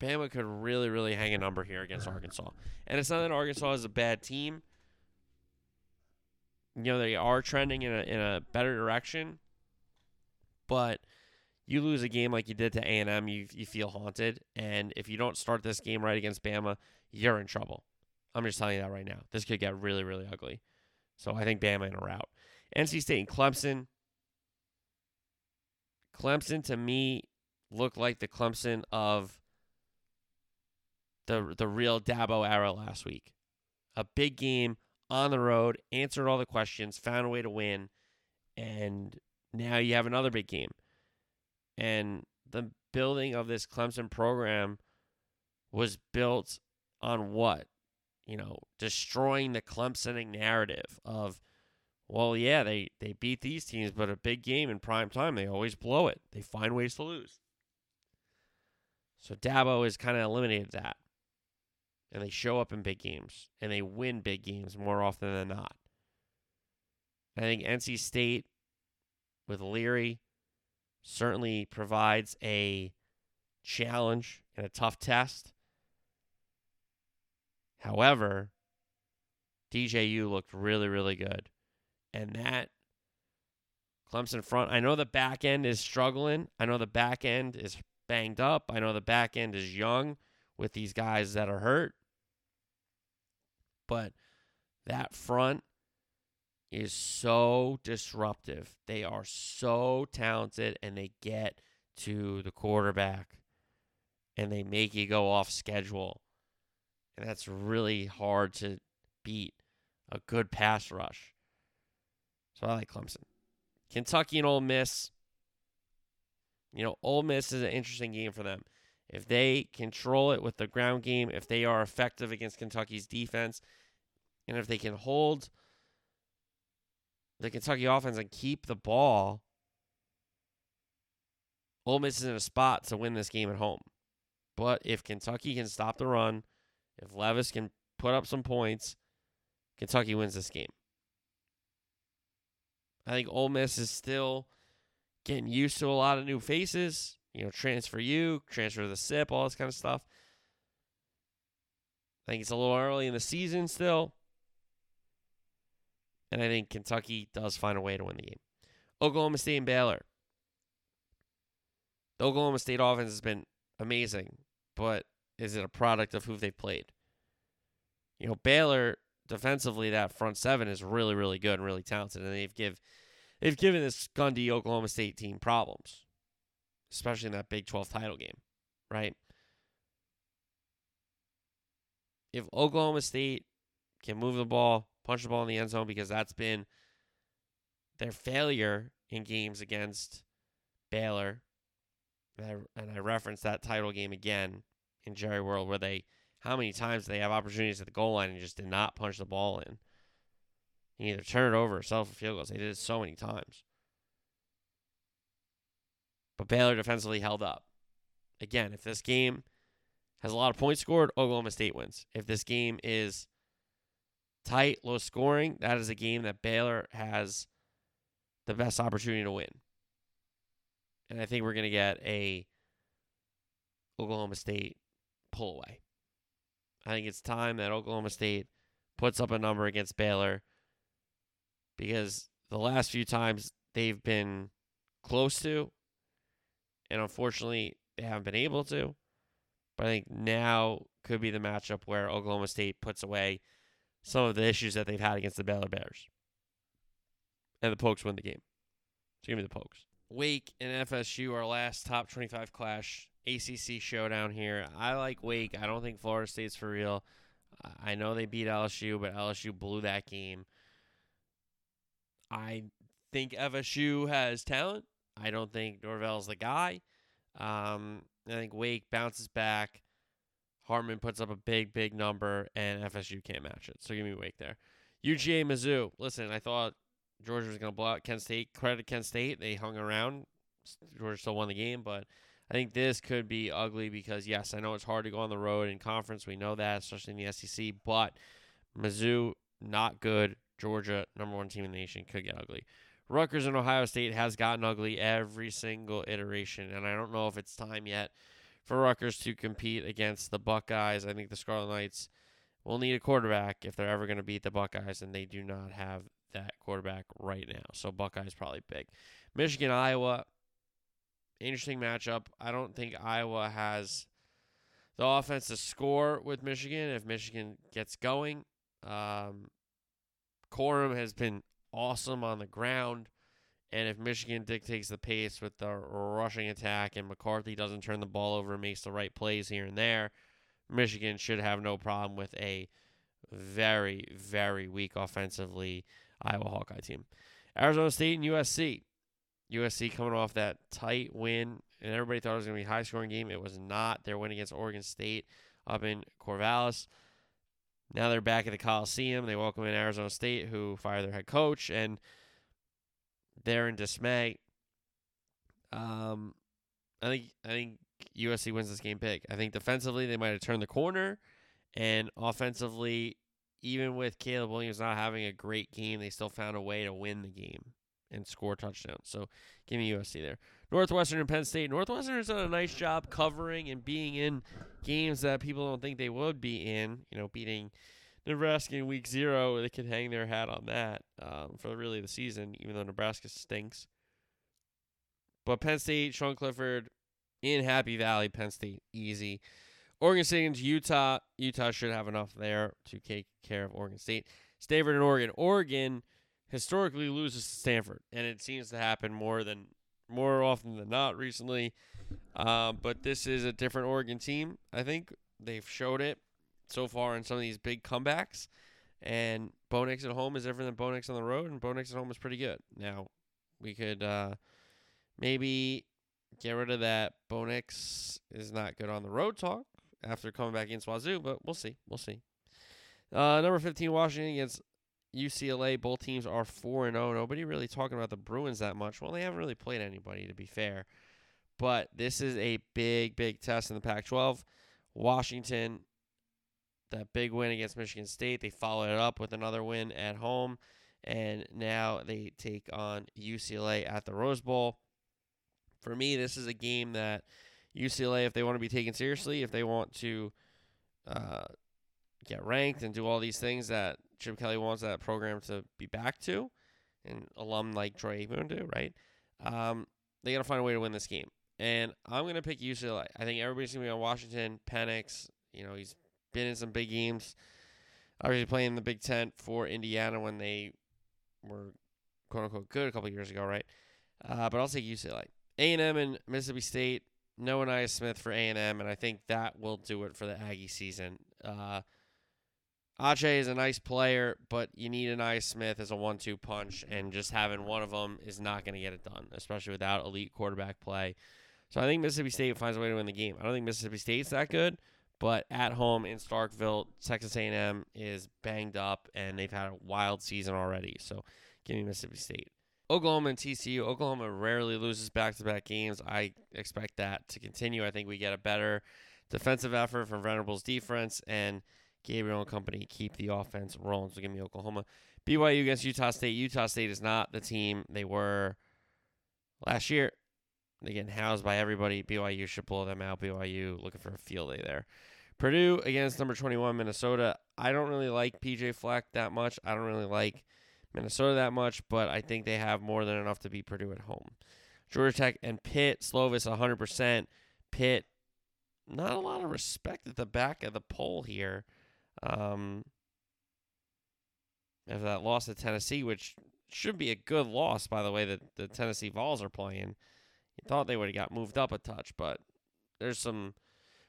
Bama could really, really hang a number here against Arkansas. And it's not that Arkansas is a bad team. You know, they are trending in a in a better direction. But you lose a game like you did to A and M, you you feel haunted. And if you don't start this game right against Bama, you're in trouble. I'm just telling you that right now. This could get really, really ugly. So I think Bama in a rout. NC State and Clemson. Clemson to me looked like the Clemson of the the real Dabo era last week. A big game on the road, answered all the questions, found a way to win, and now you have another big game. And the building of this Clemson program was built on what? You know, destroying the Clemsoning narrative of Well, yeah, they, they beat these teams, but a big game in prime time, they always blow it. They find ways to lose. So Dabo has kind of eliminated that. And they show up in big games and they win big games more often than not. I think NC State with Leary certainly provides a challenge and a tough test. However, DJU looked really, really good. And that Clemson front, I know the back end is struggling. I know the back end is banged up. I know the back end is young with these guys that are hurt. But that front is so disruptive. They are so talented and they get to the quarterback and they make you go off schedule. And that's really hard to beat a good pass rush. So I like Clemson. Kentucky and Ole Miss. You know, Ole Miss is an interesting game for them. If they control it with the ground game, if they are effective against Kentucky's defense, and if they can hold the Kentucky offense and keep the ball, Ole Miss is in a spot to win this game at home. But if Kentucky can stop the run, if Levis can put up some points, Kentucky wins this game. I think Ole Miss is still getting used to a lot of new faces. You know, transfer you, transfer the SIP, all this kind of stuff. I think it's a little early in the season still. And I think Kentucky does find a way to win the game. Oklahoma State and Baylor. The Oklahoma State offense has been amazing, but is it a product of who they've played? You know, Baylor defensively, that front seven is really, really good and really talented, and they've give they've given this Gundy Oklahoma State team problems, especially in that Big 12 title game, right? If Oklahoma State can move the ball, punch the ball in the end zone, because that's been their failure in games against Baylor, and I, and I referenced that title game again in Jerry World, where they how many times they have opportunities at the goal line and just did not punch the ball in. You either turn it over or settle for field goals. They did it so many times. But Baylor defensively held up. Again, if this game has a lot of points scored, Oklahoma State wins. If this game is tight, low scoring, that is a game that Baylor has the best opportunity to win. And I think we're going to get a Oklahoma State pull away. I think it's time that Oklahoma State puts up a number against Baylor because the last few times they've been close to, and unfortunately they haven't been able to. But I think now could be the matchup where Oklahoma State puts away some of the issues that they've had against the Baylor Bears. And the Pokes win the game. So give me the Pokes. Wake and FSU, our last top 25 clash ACC showdown here. I like Wake. I don't think Florida State's for real. I know they beat LSU, but LSU blew that game. I think FSU has talent. I don't think Norvell's the guy. Um, I think Wake bounces back. Hartman puts up a big, big number, and FSU can't match it. So give me Wake there. UGA Mizzou. Listen, I thought Georgia was going to blow out Kent State. Credit Kent State. They hung around. Georgia still won the game, but I think this could be ugly because, yes, I know it's hard to go on the road in conference. We know that, especially in the SEC. But Mizzou, not good. Georgia, number one team in the nation, could get ugly. Rutgers and Ohio State has gotten ugly every single iteration, and I don't know if it's time yet for Rutgers to compete against the Buckeyes. I think the Scarlet Knights will need a quarterback if they're ever going to beat the Buckeyes, and they do not have that quarterback right now. So Buckeyes probably big. Michigan, Iowa, interesting matchup. I don't think Iowa has the offense to score with Michigan if Michigan gets going. Um, Corum has been awesome on the ground. And if Michigan dictates the pace with the rushing attack and McCarthy doesn't turn the ball over and makes the right plays here and there, Michigan should have no problem with a very, very weak offensively Iowa Hawkeye team. Arizona State and USC. USC coming off that tight win, and everybody thought it was going to be a high scoring game. It was not. Their win against Oregon State up in Corvallis. Now they're back at the Coliseum. They welcome in Arizona State, who fired their head coach, and they're in dismay. Um, I think I think USC wins this game big. I think defensively they might have turned the corner, and offensively, even with Caleb Williams not having a great game, they still found a way to win the game and score touchdowns. So give me USC there. Northwestern and Penn State. Northwestern has done a nice job covering and being in games that people don't think they would be in. You know, beating Nebraska in week zero, they could hang their hat on that um, for really the season, even though Nebraska stinks. But Penn State, Sean Clifford in Happy Valley, Penn State, easy. Oregon State and Utah. Utah should have enough there to take care of Oregon State. Stanford and Oregon. Oregon historically loses to Stanford, and it seems to happen more than more often than not recently. Um, but this is a different Oregon team. I think they've showed it so far in some of these big comebacks. And Bo Nix at home is different than Bo Nix on the road, and Bo Nix at home is pretty good. Now, we could uh, maybe get rid of that Bo Nix is not good on the road talk after coming back against Wazoo, but we'll see. We'll see. Uh, number 15, Washington against UCLA. Both teams are 4 and 0. Nobody really talking about the Bruins that much. Well, they haven't really played anybody, to be fair. But this is a big, big test in the Pac 12. Washington, that big win against Michigan State, they followed it up with another win at home. And now they take on UCLA at the Rose Bowl. For me, this is a game that UCLA, if they want to be taken seriously, if they want to uh, get ranked and do all these things that Chip Kelly wants that program to be back to, and alum like Troy Aikman do, right? Um, they got to find a way to win this game. And I'm going to pick UCLA. I think everybody's going to be on Washington. Penix, you know, he's been in some big games. Obviously, playing in the Big Ten for Indiana when they were quote unquote good a couple years ago, right? Uh, but I'll take UCLA. A&M and Mississippi State. No Ainias Smith for A&M, and I think that will do it for the Aggie season. Uh, Achane is a nice player, but you need Ainias Smith as a one-two punch, and just having one of them is not going to get it done, especially without elite quarterback play. So I think Mississippi State finds a way to win the game. I don't think Mississippi State's that good, but at home in Starkville, Texas A&M is banged up, and they've had a wild season already. So give me Mississippi State. Oklahoma and TCU. Oklahoma rarely loses back-to-back games. I expect that to continue. I think we get a better defensive effort from Venables' defense, and Gabriel and company keep the offense rolling. So give me Oklahoma. BYU against Utah State. Utah State is not the team they were last year. They're getting housed by everybody. BYU should blow them out. BYU looking for a field day there. Purdue against number 21 Minnesota. I don't really like PJ Fleck that much. I don't really like Minnesota that much, but I think they have more than enough to beat Purdue at home. Georgia Tech and Pitt, Slovis 100%. Pitt, not a lot of respect at the back of the poll here. Um, after that loss to Tennessee, which should be a good loss, by the way, that the Tennessee Vols are playing. You thought they would have got moved up a touch, but there's some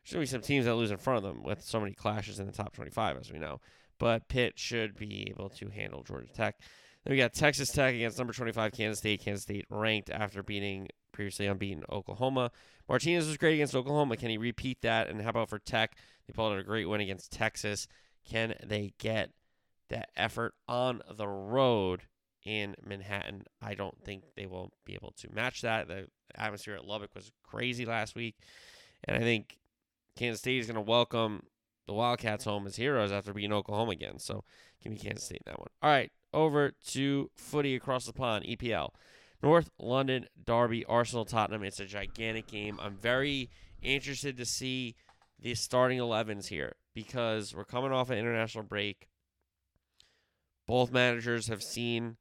should be some teams that lose in front of them with so many clashes in the top 25, as we know. But Pitt should be able to handle Georgia Tech. Then we got Texas Tech against number 25 Kansas State. Kansas State ranked after beating previously unbeaten Oklahoma. Martinez was great against Oklahoma. Can he repeat that? And how about for Tech? They pulled out a great win against Texas. Can they get that effort on the road in Manhattan? I don't think they will be able to match that. The atmosphere at Lubbock was crazy last week. And I think Kansas State is going to welcome the Wildcats home as heroes after beating Oklahoma again. So give me Kansas State in that one. All right, over to footy across the pond, EPL. North London Derby, Arsenal Tottenham. It's a gigantic game. I'm very interested to see the starting 11s here because we're coming off an international break. Both managers have seen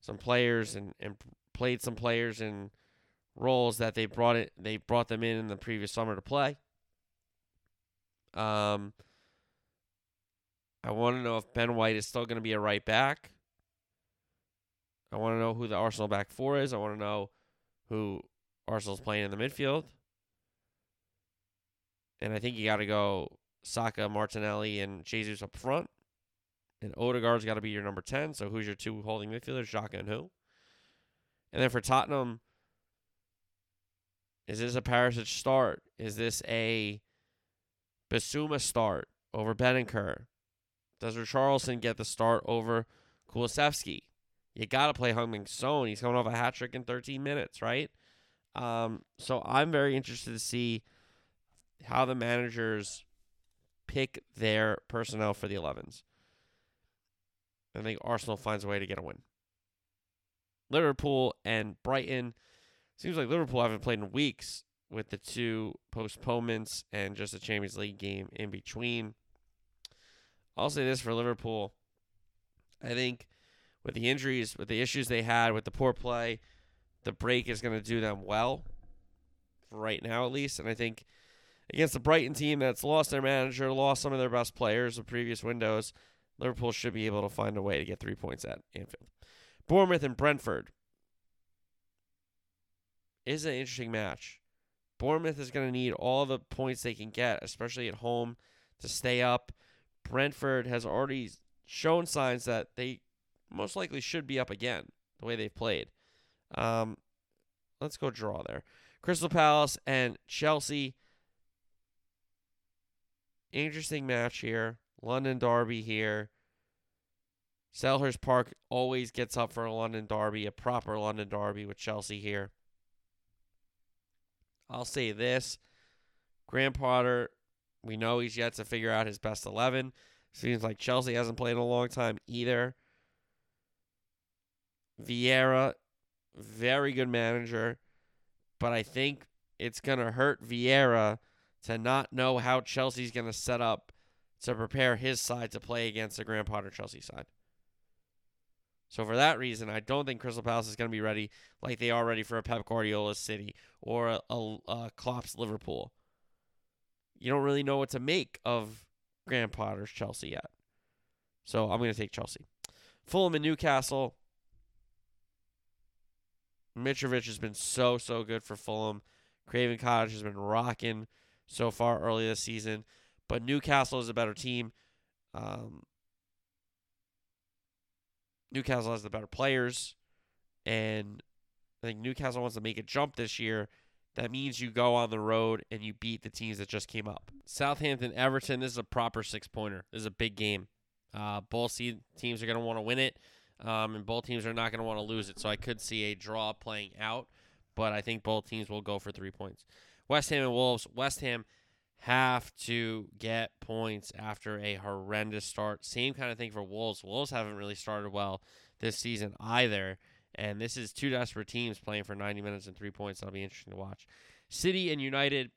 some players and, and played some players in roles that they brought it they brought them in in the previous summer to play. Um, I want to know if Ben White is still going to be a right back. I want to know who the Arsenal back four is. I want to know who Arsenal's playing in the midfield. And I think you got to go Saka, Martinelli, and Jesus up front. And Odegaard's got to be your number 10. So who's your two holding midfielders, Xhaka and who? And then for Tottenham, is this a Perisic start? Is this a Bissouma start over Bentancur? Does Richarlison get the start over Kulusevski? You got to play Heung-min Son. He's coming off a hat trick in 13 minutes, right? Um, so I'm very interested to see how the managers pick their personnel for the 11s. I think Arsenal finds a way to get a win. Liverpool and Brighton. Seems like Liverpool haven't played in weeks with the two postponements and just a Champions League game in between. I'll say this for Liverpool. I think with the injuries, with the issues they had, with the poor play, the break is going to do them well, right now at least. And I think against the Brighton team that's lost their manager, lost some of their best players of previous windows, Liverpool should be able to find a way to get three points at Anfield. Bournemouth and Brentford is an interesting match. Bournemouth is going to need all the points they can get, especially at home, to stay up. Brentford has already shown signs that they most likely should be up again the way they've played. Um, let's go draw there. Crystal Palace and Chelsea. Interesting match here. London Derby here. Selhurst Park always gets up for a London Derby, a proper London Derby with Chelsea here. I'll say this Graham Potter, we know he's yet to figure out his best 11. Seems like Chelsea hasn't played in a long time either. Vieira, very good manager, but I think it's going to hurt Vieira to not know how Chelsea's going to set up to prepare his side to play against the Graham Potter Chelsea side. So for that reason, I don't think Crystal Palace is going to be ready like they are ready for a Pep Guardiola City or a, a, a Klopp's Liverpool. You don't really know what to make of Graham Potter's Chelsea yet. So I'm going to take Chelsea. Fulham and Newcastle. Mitrovic has been so, so good for Fulham. Craven Cottage has been rocking so far early this season. But Newcastle is a better team. Um, Newcastle has the better players. And I think Newcastle wants to make a jump this year. That means you go on the road and you beat the teams that just came up. Southampton, Everton, this is a proper six pointer. This is a big game. Uh, both teams are going to want to win it. Um, and both teams are not going to want to lose it. So I could see a draw playing out, but I think both teams will go for three points. West Ham and Wolves. West Ham have to get points after a horrendous start. Same kind of thing for Wolves. Wolves haven't really started well this season either. And this is two desperate teams playing for 90 minutes and three points. That'll be interesting to watch. City and United,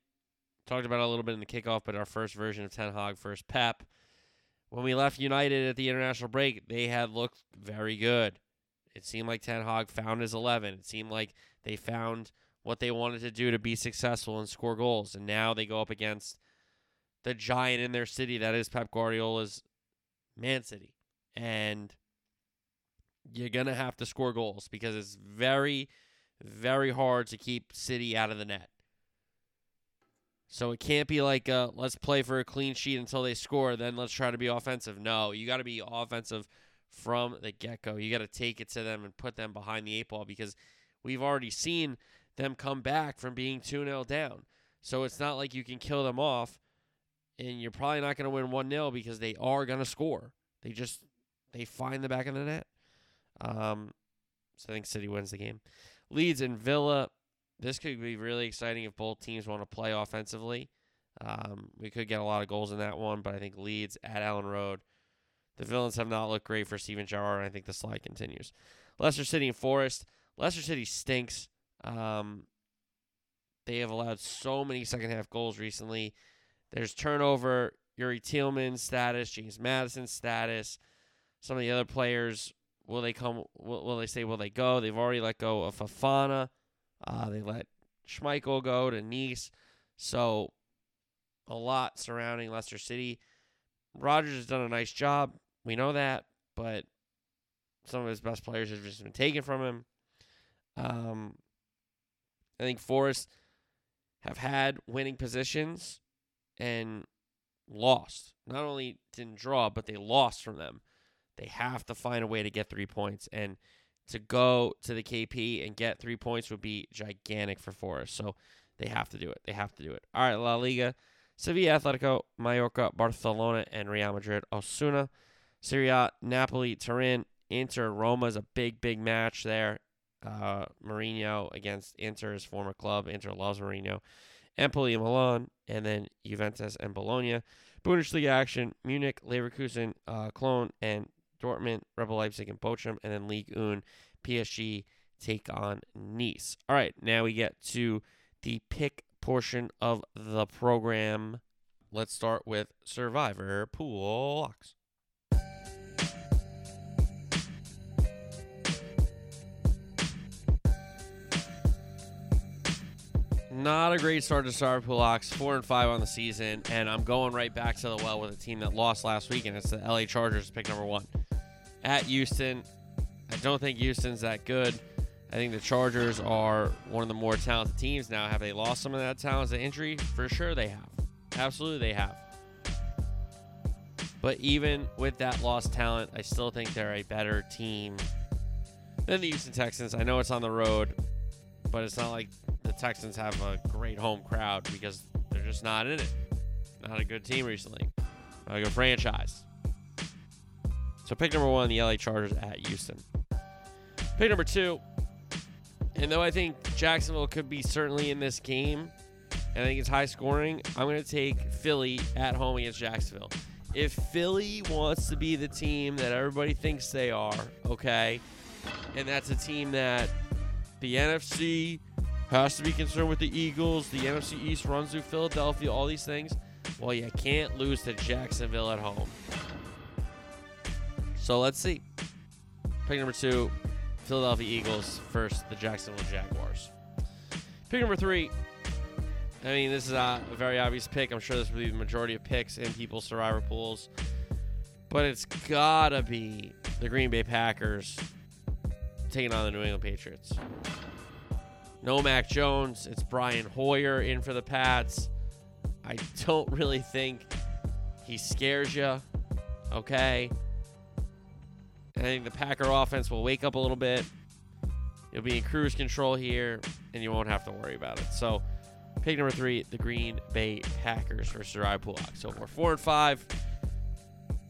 talked about a little bit in the kickoff, but our first version of Ten Hag, first Pep. When we left United at the international break, they had looked very good. It seemed like Ten Hag found his 11. It seemed like they found what they wanted to do to be successful and score goals. And now they go up against the giant in their city that is Pep Guardiola's Man City. And you're going to have to score goals because it's very, very hard to keep City out of the net. So it can't be like, uh, let's play for a clean sheet until they score, then let's try to be offensive. No, you got to be offensive from the get go. You got to take it to them and put them behind the eight ball because we've already seen them come back from being 2 0 down. So it's not like you can kill them off, and you're probably not going to win 1 0 because they are going to score. They just they find the back of the net. Um, so I think City wins the game. Leeds and Villa this could be really exciting if both teams want to play offensively. Um, we could get a lot of goals in that one, but I think Leeds at Elland Road. The Villains have not looked great for Steven Gerrard, and I think the slide continues. Leicester City and Forest. Leicester City stinks. Um, they have allowed so many second half goals recently. There's turnover. Youri Tielemans status, James Maddison status. Some of the other players, will they come? Will, will they say? Will they go? They've already let go of Fofana. Uh, they let Schmeichel go to Nice. So a lot surrounding Leicester City. Rodgers has done a nice job. We know that, but some of his best players have just been taken from him. Um, I think Forest have had winning positions and lost. Not only didn't draw, but they lost from them. They have to find a way to get three points. And to go to the KP and get three points would be gigantic for Forest. So they have to do it. They have to do it. All right, La Liga. Sevilla, Atletico, Mallorca, Barcelona, and Real Madrid, Osuna, Serie Napoli, Turin, Inter, Roma is a big, big match there. Uh, Mourinho against Inter's former club. Inter loves Mourinho. Empoli and Milan, and then Juventus and Bologna. Bundesliga action: Munich, Leverkusen, uh, Cologne, and Dortmund, RB Leipzig, and Bochum, and then League 1, PSG take on Nice. All right, now we get to the pick portion of the program. Let's start with Survivor Pool Locks. Not a great start to Survivor Pool Locks. Four and five on the season, and I'm going right back to the well with a team that lost last week, and it's the LA Chargers, pick number one. At Houston, I don't think Houston's that good. I think the Chargers are one of the more talented teams now. Have they lost some of that talent to injury? For sure they have. Absolutely they have. But even with that lost talent, I still think they're a better team than the Houston Texans. I know it's on the road, but it's not like the Texans have a great home crowd because they're just not in it. Not a good team recently. Not a good franchise. So pick number one, the LA Chargers at Houston. Pick number two, and though I think Jacksonville could be certainly in this game, and I think it's high scoring, I'm going to take Philly at home against Jacksonville. If Philly wants to be the team that everybody thinks they are, okay, and that's a team that the NFC has to be concerned with the Eagles, the NFC East runs through Philadelphia, all these things, well, you can't lose to Jacksonville at home. So let's see. Pick number two, Philadelphia Eagles first, the Jacksonville Jaguars. Pick number three. I mean, this is a, very obvious pick. I'm sure this will be the majority of picks in people's survivor pools. But it's got to be the Green Bay Packers taking on the New England Patriots. No Mac Jones. It's Brian Hoyer in for the Pats. I don't really think he scares you. Okay. I think the Packer offense will wake up a little bit. You'll be in cruise control here, and you won't have to worry about it. So, pick number three, the Green Bay Packers versus Ryan Pullock. So we're four and five.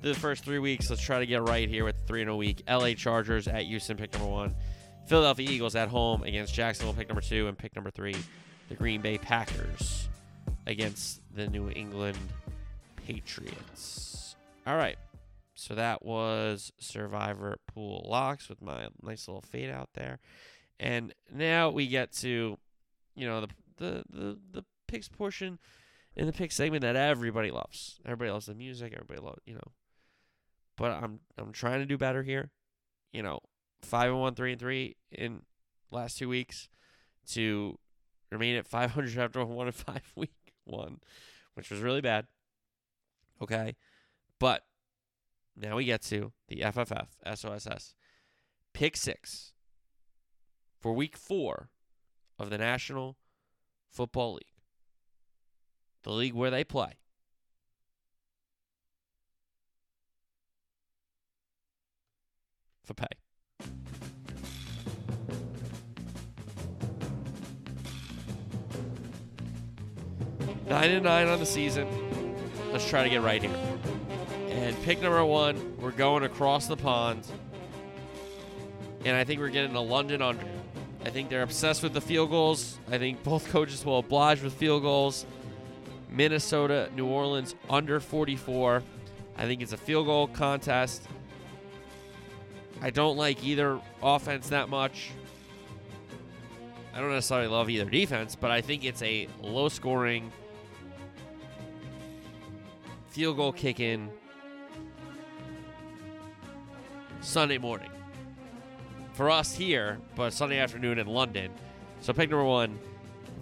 The first three weeks, let's try to get right here with three in a week. LA Chargers at Houston, pick number one. Philadelphia Eagles at home against Jacksonville, pick number two, and pick number three, the Green Bay Packers against the New England Patriots. All right. So that was Survivor Pool Locks with my nice little fade out there. And now we get to, you know, the the the, the picks portion in the pick segment that everybody loves. Everybody loves the music, everybody loves, you know. But I'm I'm trying to do better here. You know, five and one, three and three in last two weeks to remain at 500 after a one and five week one, which was really bad. Okay, but now we get to the FFF SOSS pick six for week four of the National Football League, the league where they play. For pay. Nine and nine on the season. Let's try to get right here. And pick number one, we're going across the pond. And I think we're getting a London under. I think they're obsessed with the field goals. I think both coaches will oblige with field goals. Minnesota, New Orleans under 44. I think it's a field goal contest. I don't like either offense that much. I don't necessarily love either defense, but I think it's a low scoring field goal kick in Sunday morning. For us here, but Sunday afternoon in London. So pick number one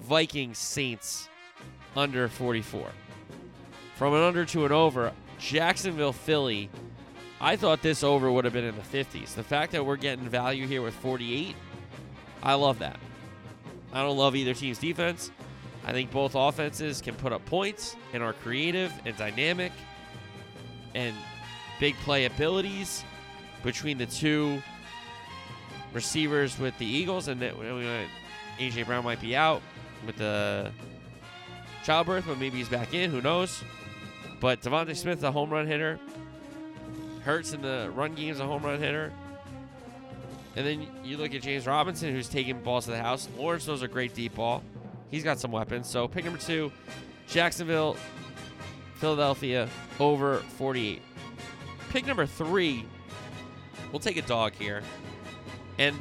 Vikings Saints under 44. From an under to an over, Jacksonville Philly. I thought this over would have been in the 50s. The fact that we're getting value here with 48, I love that. I don't love either team's defense. I think both offenses can put up points and are creative and dynamic and big play abilities between the two receivers with the Eagles, and that AJ Brown might be out with the childbirth, but maybe he's back in. Who knows? But DeVonta Smith's a home run hitter. Hurts in the run game is a home run hitter. And then you look at James Robinson, who's taking balls to the house. Lawrence knows a great deep ball. He's got some weapons. So pick number two, Jacksonville, Philadelphia, over 48. Pick number three, we'll take a dog here. And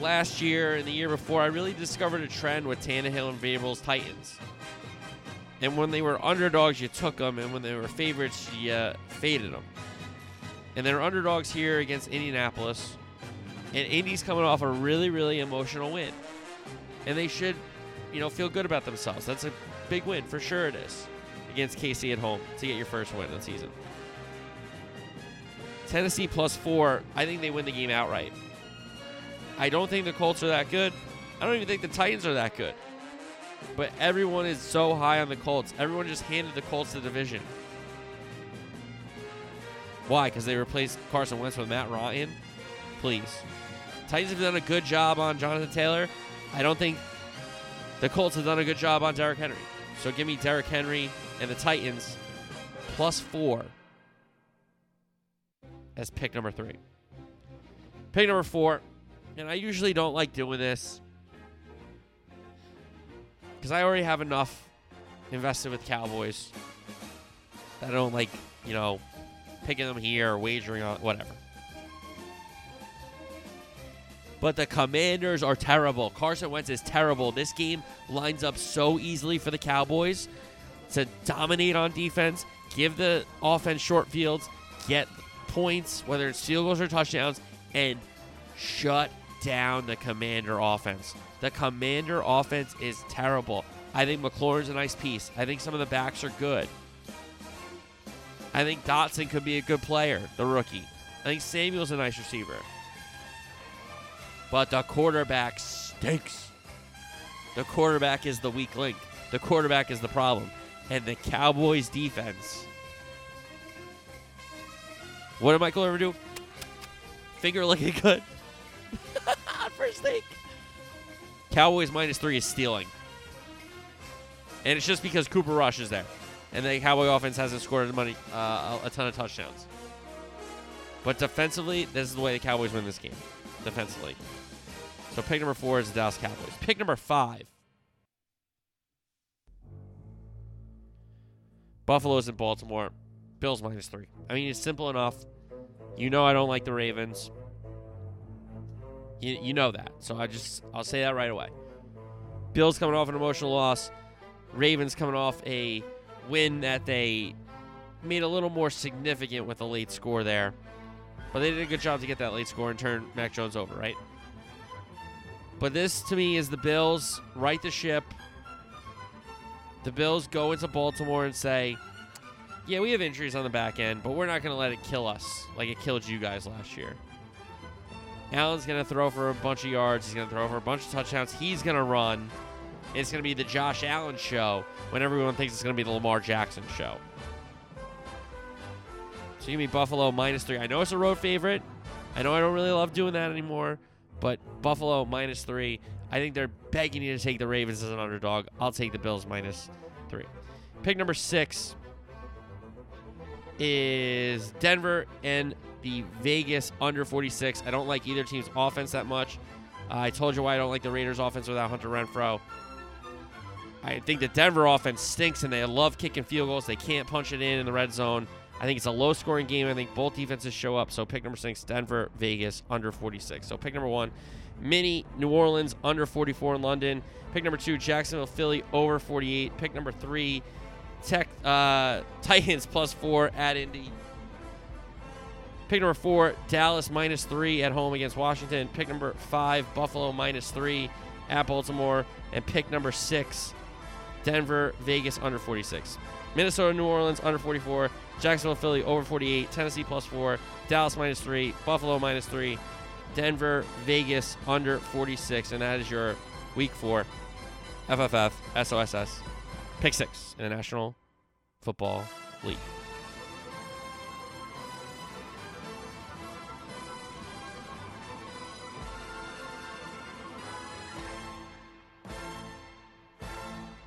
last year and the year before, I really discovered a trend with Tannehill and Vrabel's Titans. And when they were underdogs, you took them, and when they were favorites, you uh, faded them. And they're underdogs here against Indianapolis. And Indy's coming off a really, really emotional win. And they should, you know, feel good about themselves. That's a big win, for sure it is, against KC at home to get your first win of the season. Tennessee plus four, I think they win the game outright. I don't think the Colts are that good. I don't even think the Titans are that good. But everyone is so high on the Colts. Everyone just handed the Colts the division. Why? Because they replaced Carson Wentz with Matt Ryan? Please. Titans have done a good job on Jonathan Taylor. I don't think the Colts have done a good job on Derrick Henry. So give me Derrick Henry and the Titans plus four as pick number three. Pick number four, and I usually don't like doing this because I already have enough invested with Cowboys that I don't like, you know, picking them here or wagering on whatever. But the Commanders are terrible. Carson Wentz is terrible. This game lines up so easily for the Cowboys to dominate on defense, give the offense short fields, get points, whether it's field goals or touchdowns, and shut down the Commander offense. The Commander offense is terrible. I think McLaurin's a nice piece. I think some of the backs are good. I think Dotson could be a good player, the rookie. I think Samuel's a nice receiver. But the quarterback stinks. The quarterback is the weak link. The quarterback is the problem. And the Cowboys defense. What did Michael ever do? Finger looking good. First take. Cowboys minus three is stealing. And it's just because Cooper Rush is there. And the Cowboy offense hasn't scored money, uh, a ton of touchdowns. But defensively, this is the way the Cowboys win this game. Defensively. So pick number four is the Dallas Cowboys. Pick number five. Buffalo's in Baltimore. Bills minus three. I mean, it's simple enough. You know I don't like the Ravens. You, you know that. So I just I'll say that right away. Bills coming off an emotional loss. Ravens coming off a win that they made a little more significant with a late score there. But they did a good job to get that late score and turn Mac Jones over, right? But this to me is the Bills right the ship. The Bills go into Baltimore and say, yeah, we have injuries on the back end, but we're not going to let it kill us like it killed you guys last year. Allen's going to throw for a bunch of yards. He's going to throw for a bunch of touchdowns. He's going to run. It's going to be the Josh Allen show when everyone thinks it's going to be the Lamar Jackson show. So give me Buffalo minus three. I know it's a road favorite. I know I don't really love doing that anymore, but Buffalo minus three. I think they're begging you to take the Ravens as an underdog. I'll take the Bills minus three. Pick number six is Denver and the Vegas under 46. I don't like either team's offense that much. Uh, I told you why I don't like the Raiders' offense without Hunter Renfrow. I think the Denver offense stinks and they love kicking field goals. They can't punch it in in the red zone. I think it's a low scoring game. I think both defenses show up. So pick number six, Denver, Vegas, under 46. So pick number one, Mini, New Orleans, under 44 in London. Pick number two, Jacksonville, Philly, over 48. Pick number three, Tech uh, Titans plus four at Indy. Pick number four, Dallas minus three at home against Washington. Pick number five, Buffalo minus three at Baltimore. And pick number six, Denver, Vegas under 46. Minnesota, New Orleans under 44. Jacksonville, Philly over 48. Tennessee plus four. Dallas minus three. Buffalo minus three. Denver, Vegas under 46. And that is your week four FFF SOSS pick six in the National Football League.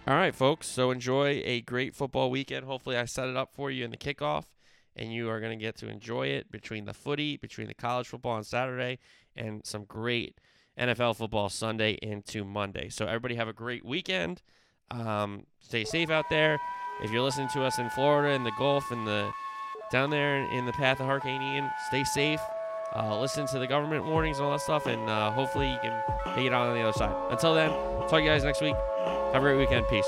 All right, folks. So enjoy a great football weekend. Hopefully, I set it up for you in the kickoff and you are going to get to enjoy it between the footy, between the college football on Saturday, and some great NFL football Sunday into Monday. So everybody have a great weekend. Um, stay safe out there. If you're listening to us in Florida, in the Gulf, in the down there in the path of Hurricane Ian, stay safe. Uh, listen to the government warnings and all that stuff, and uh, hopefully you can make it out on the other side. Until then, talk to you guys next week. Have a great weekend. Peace.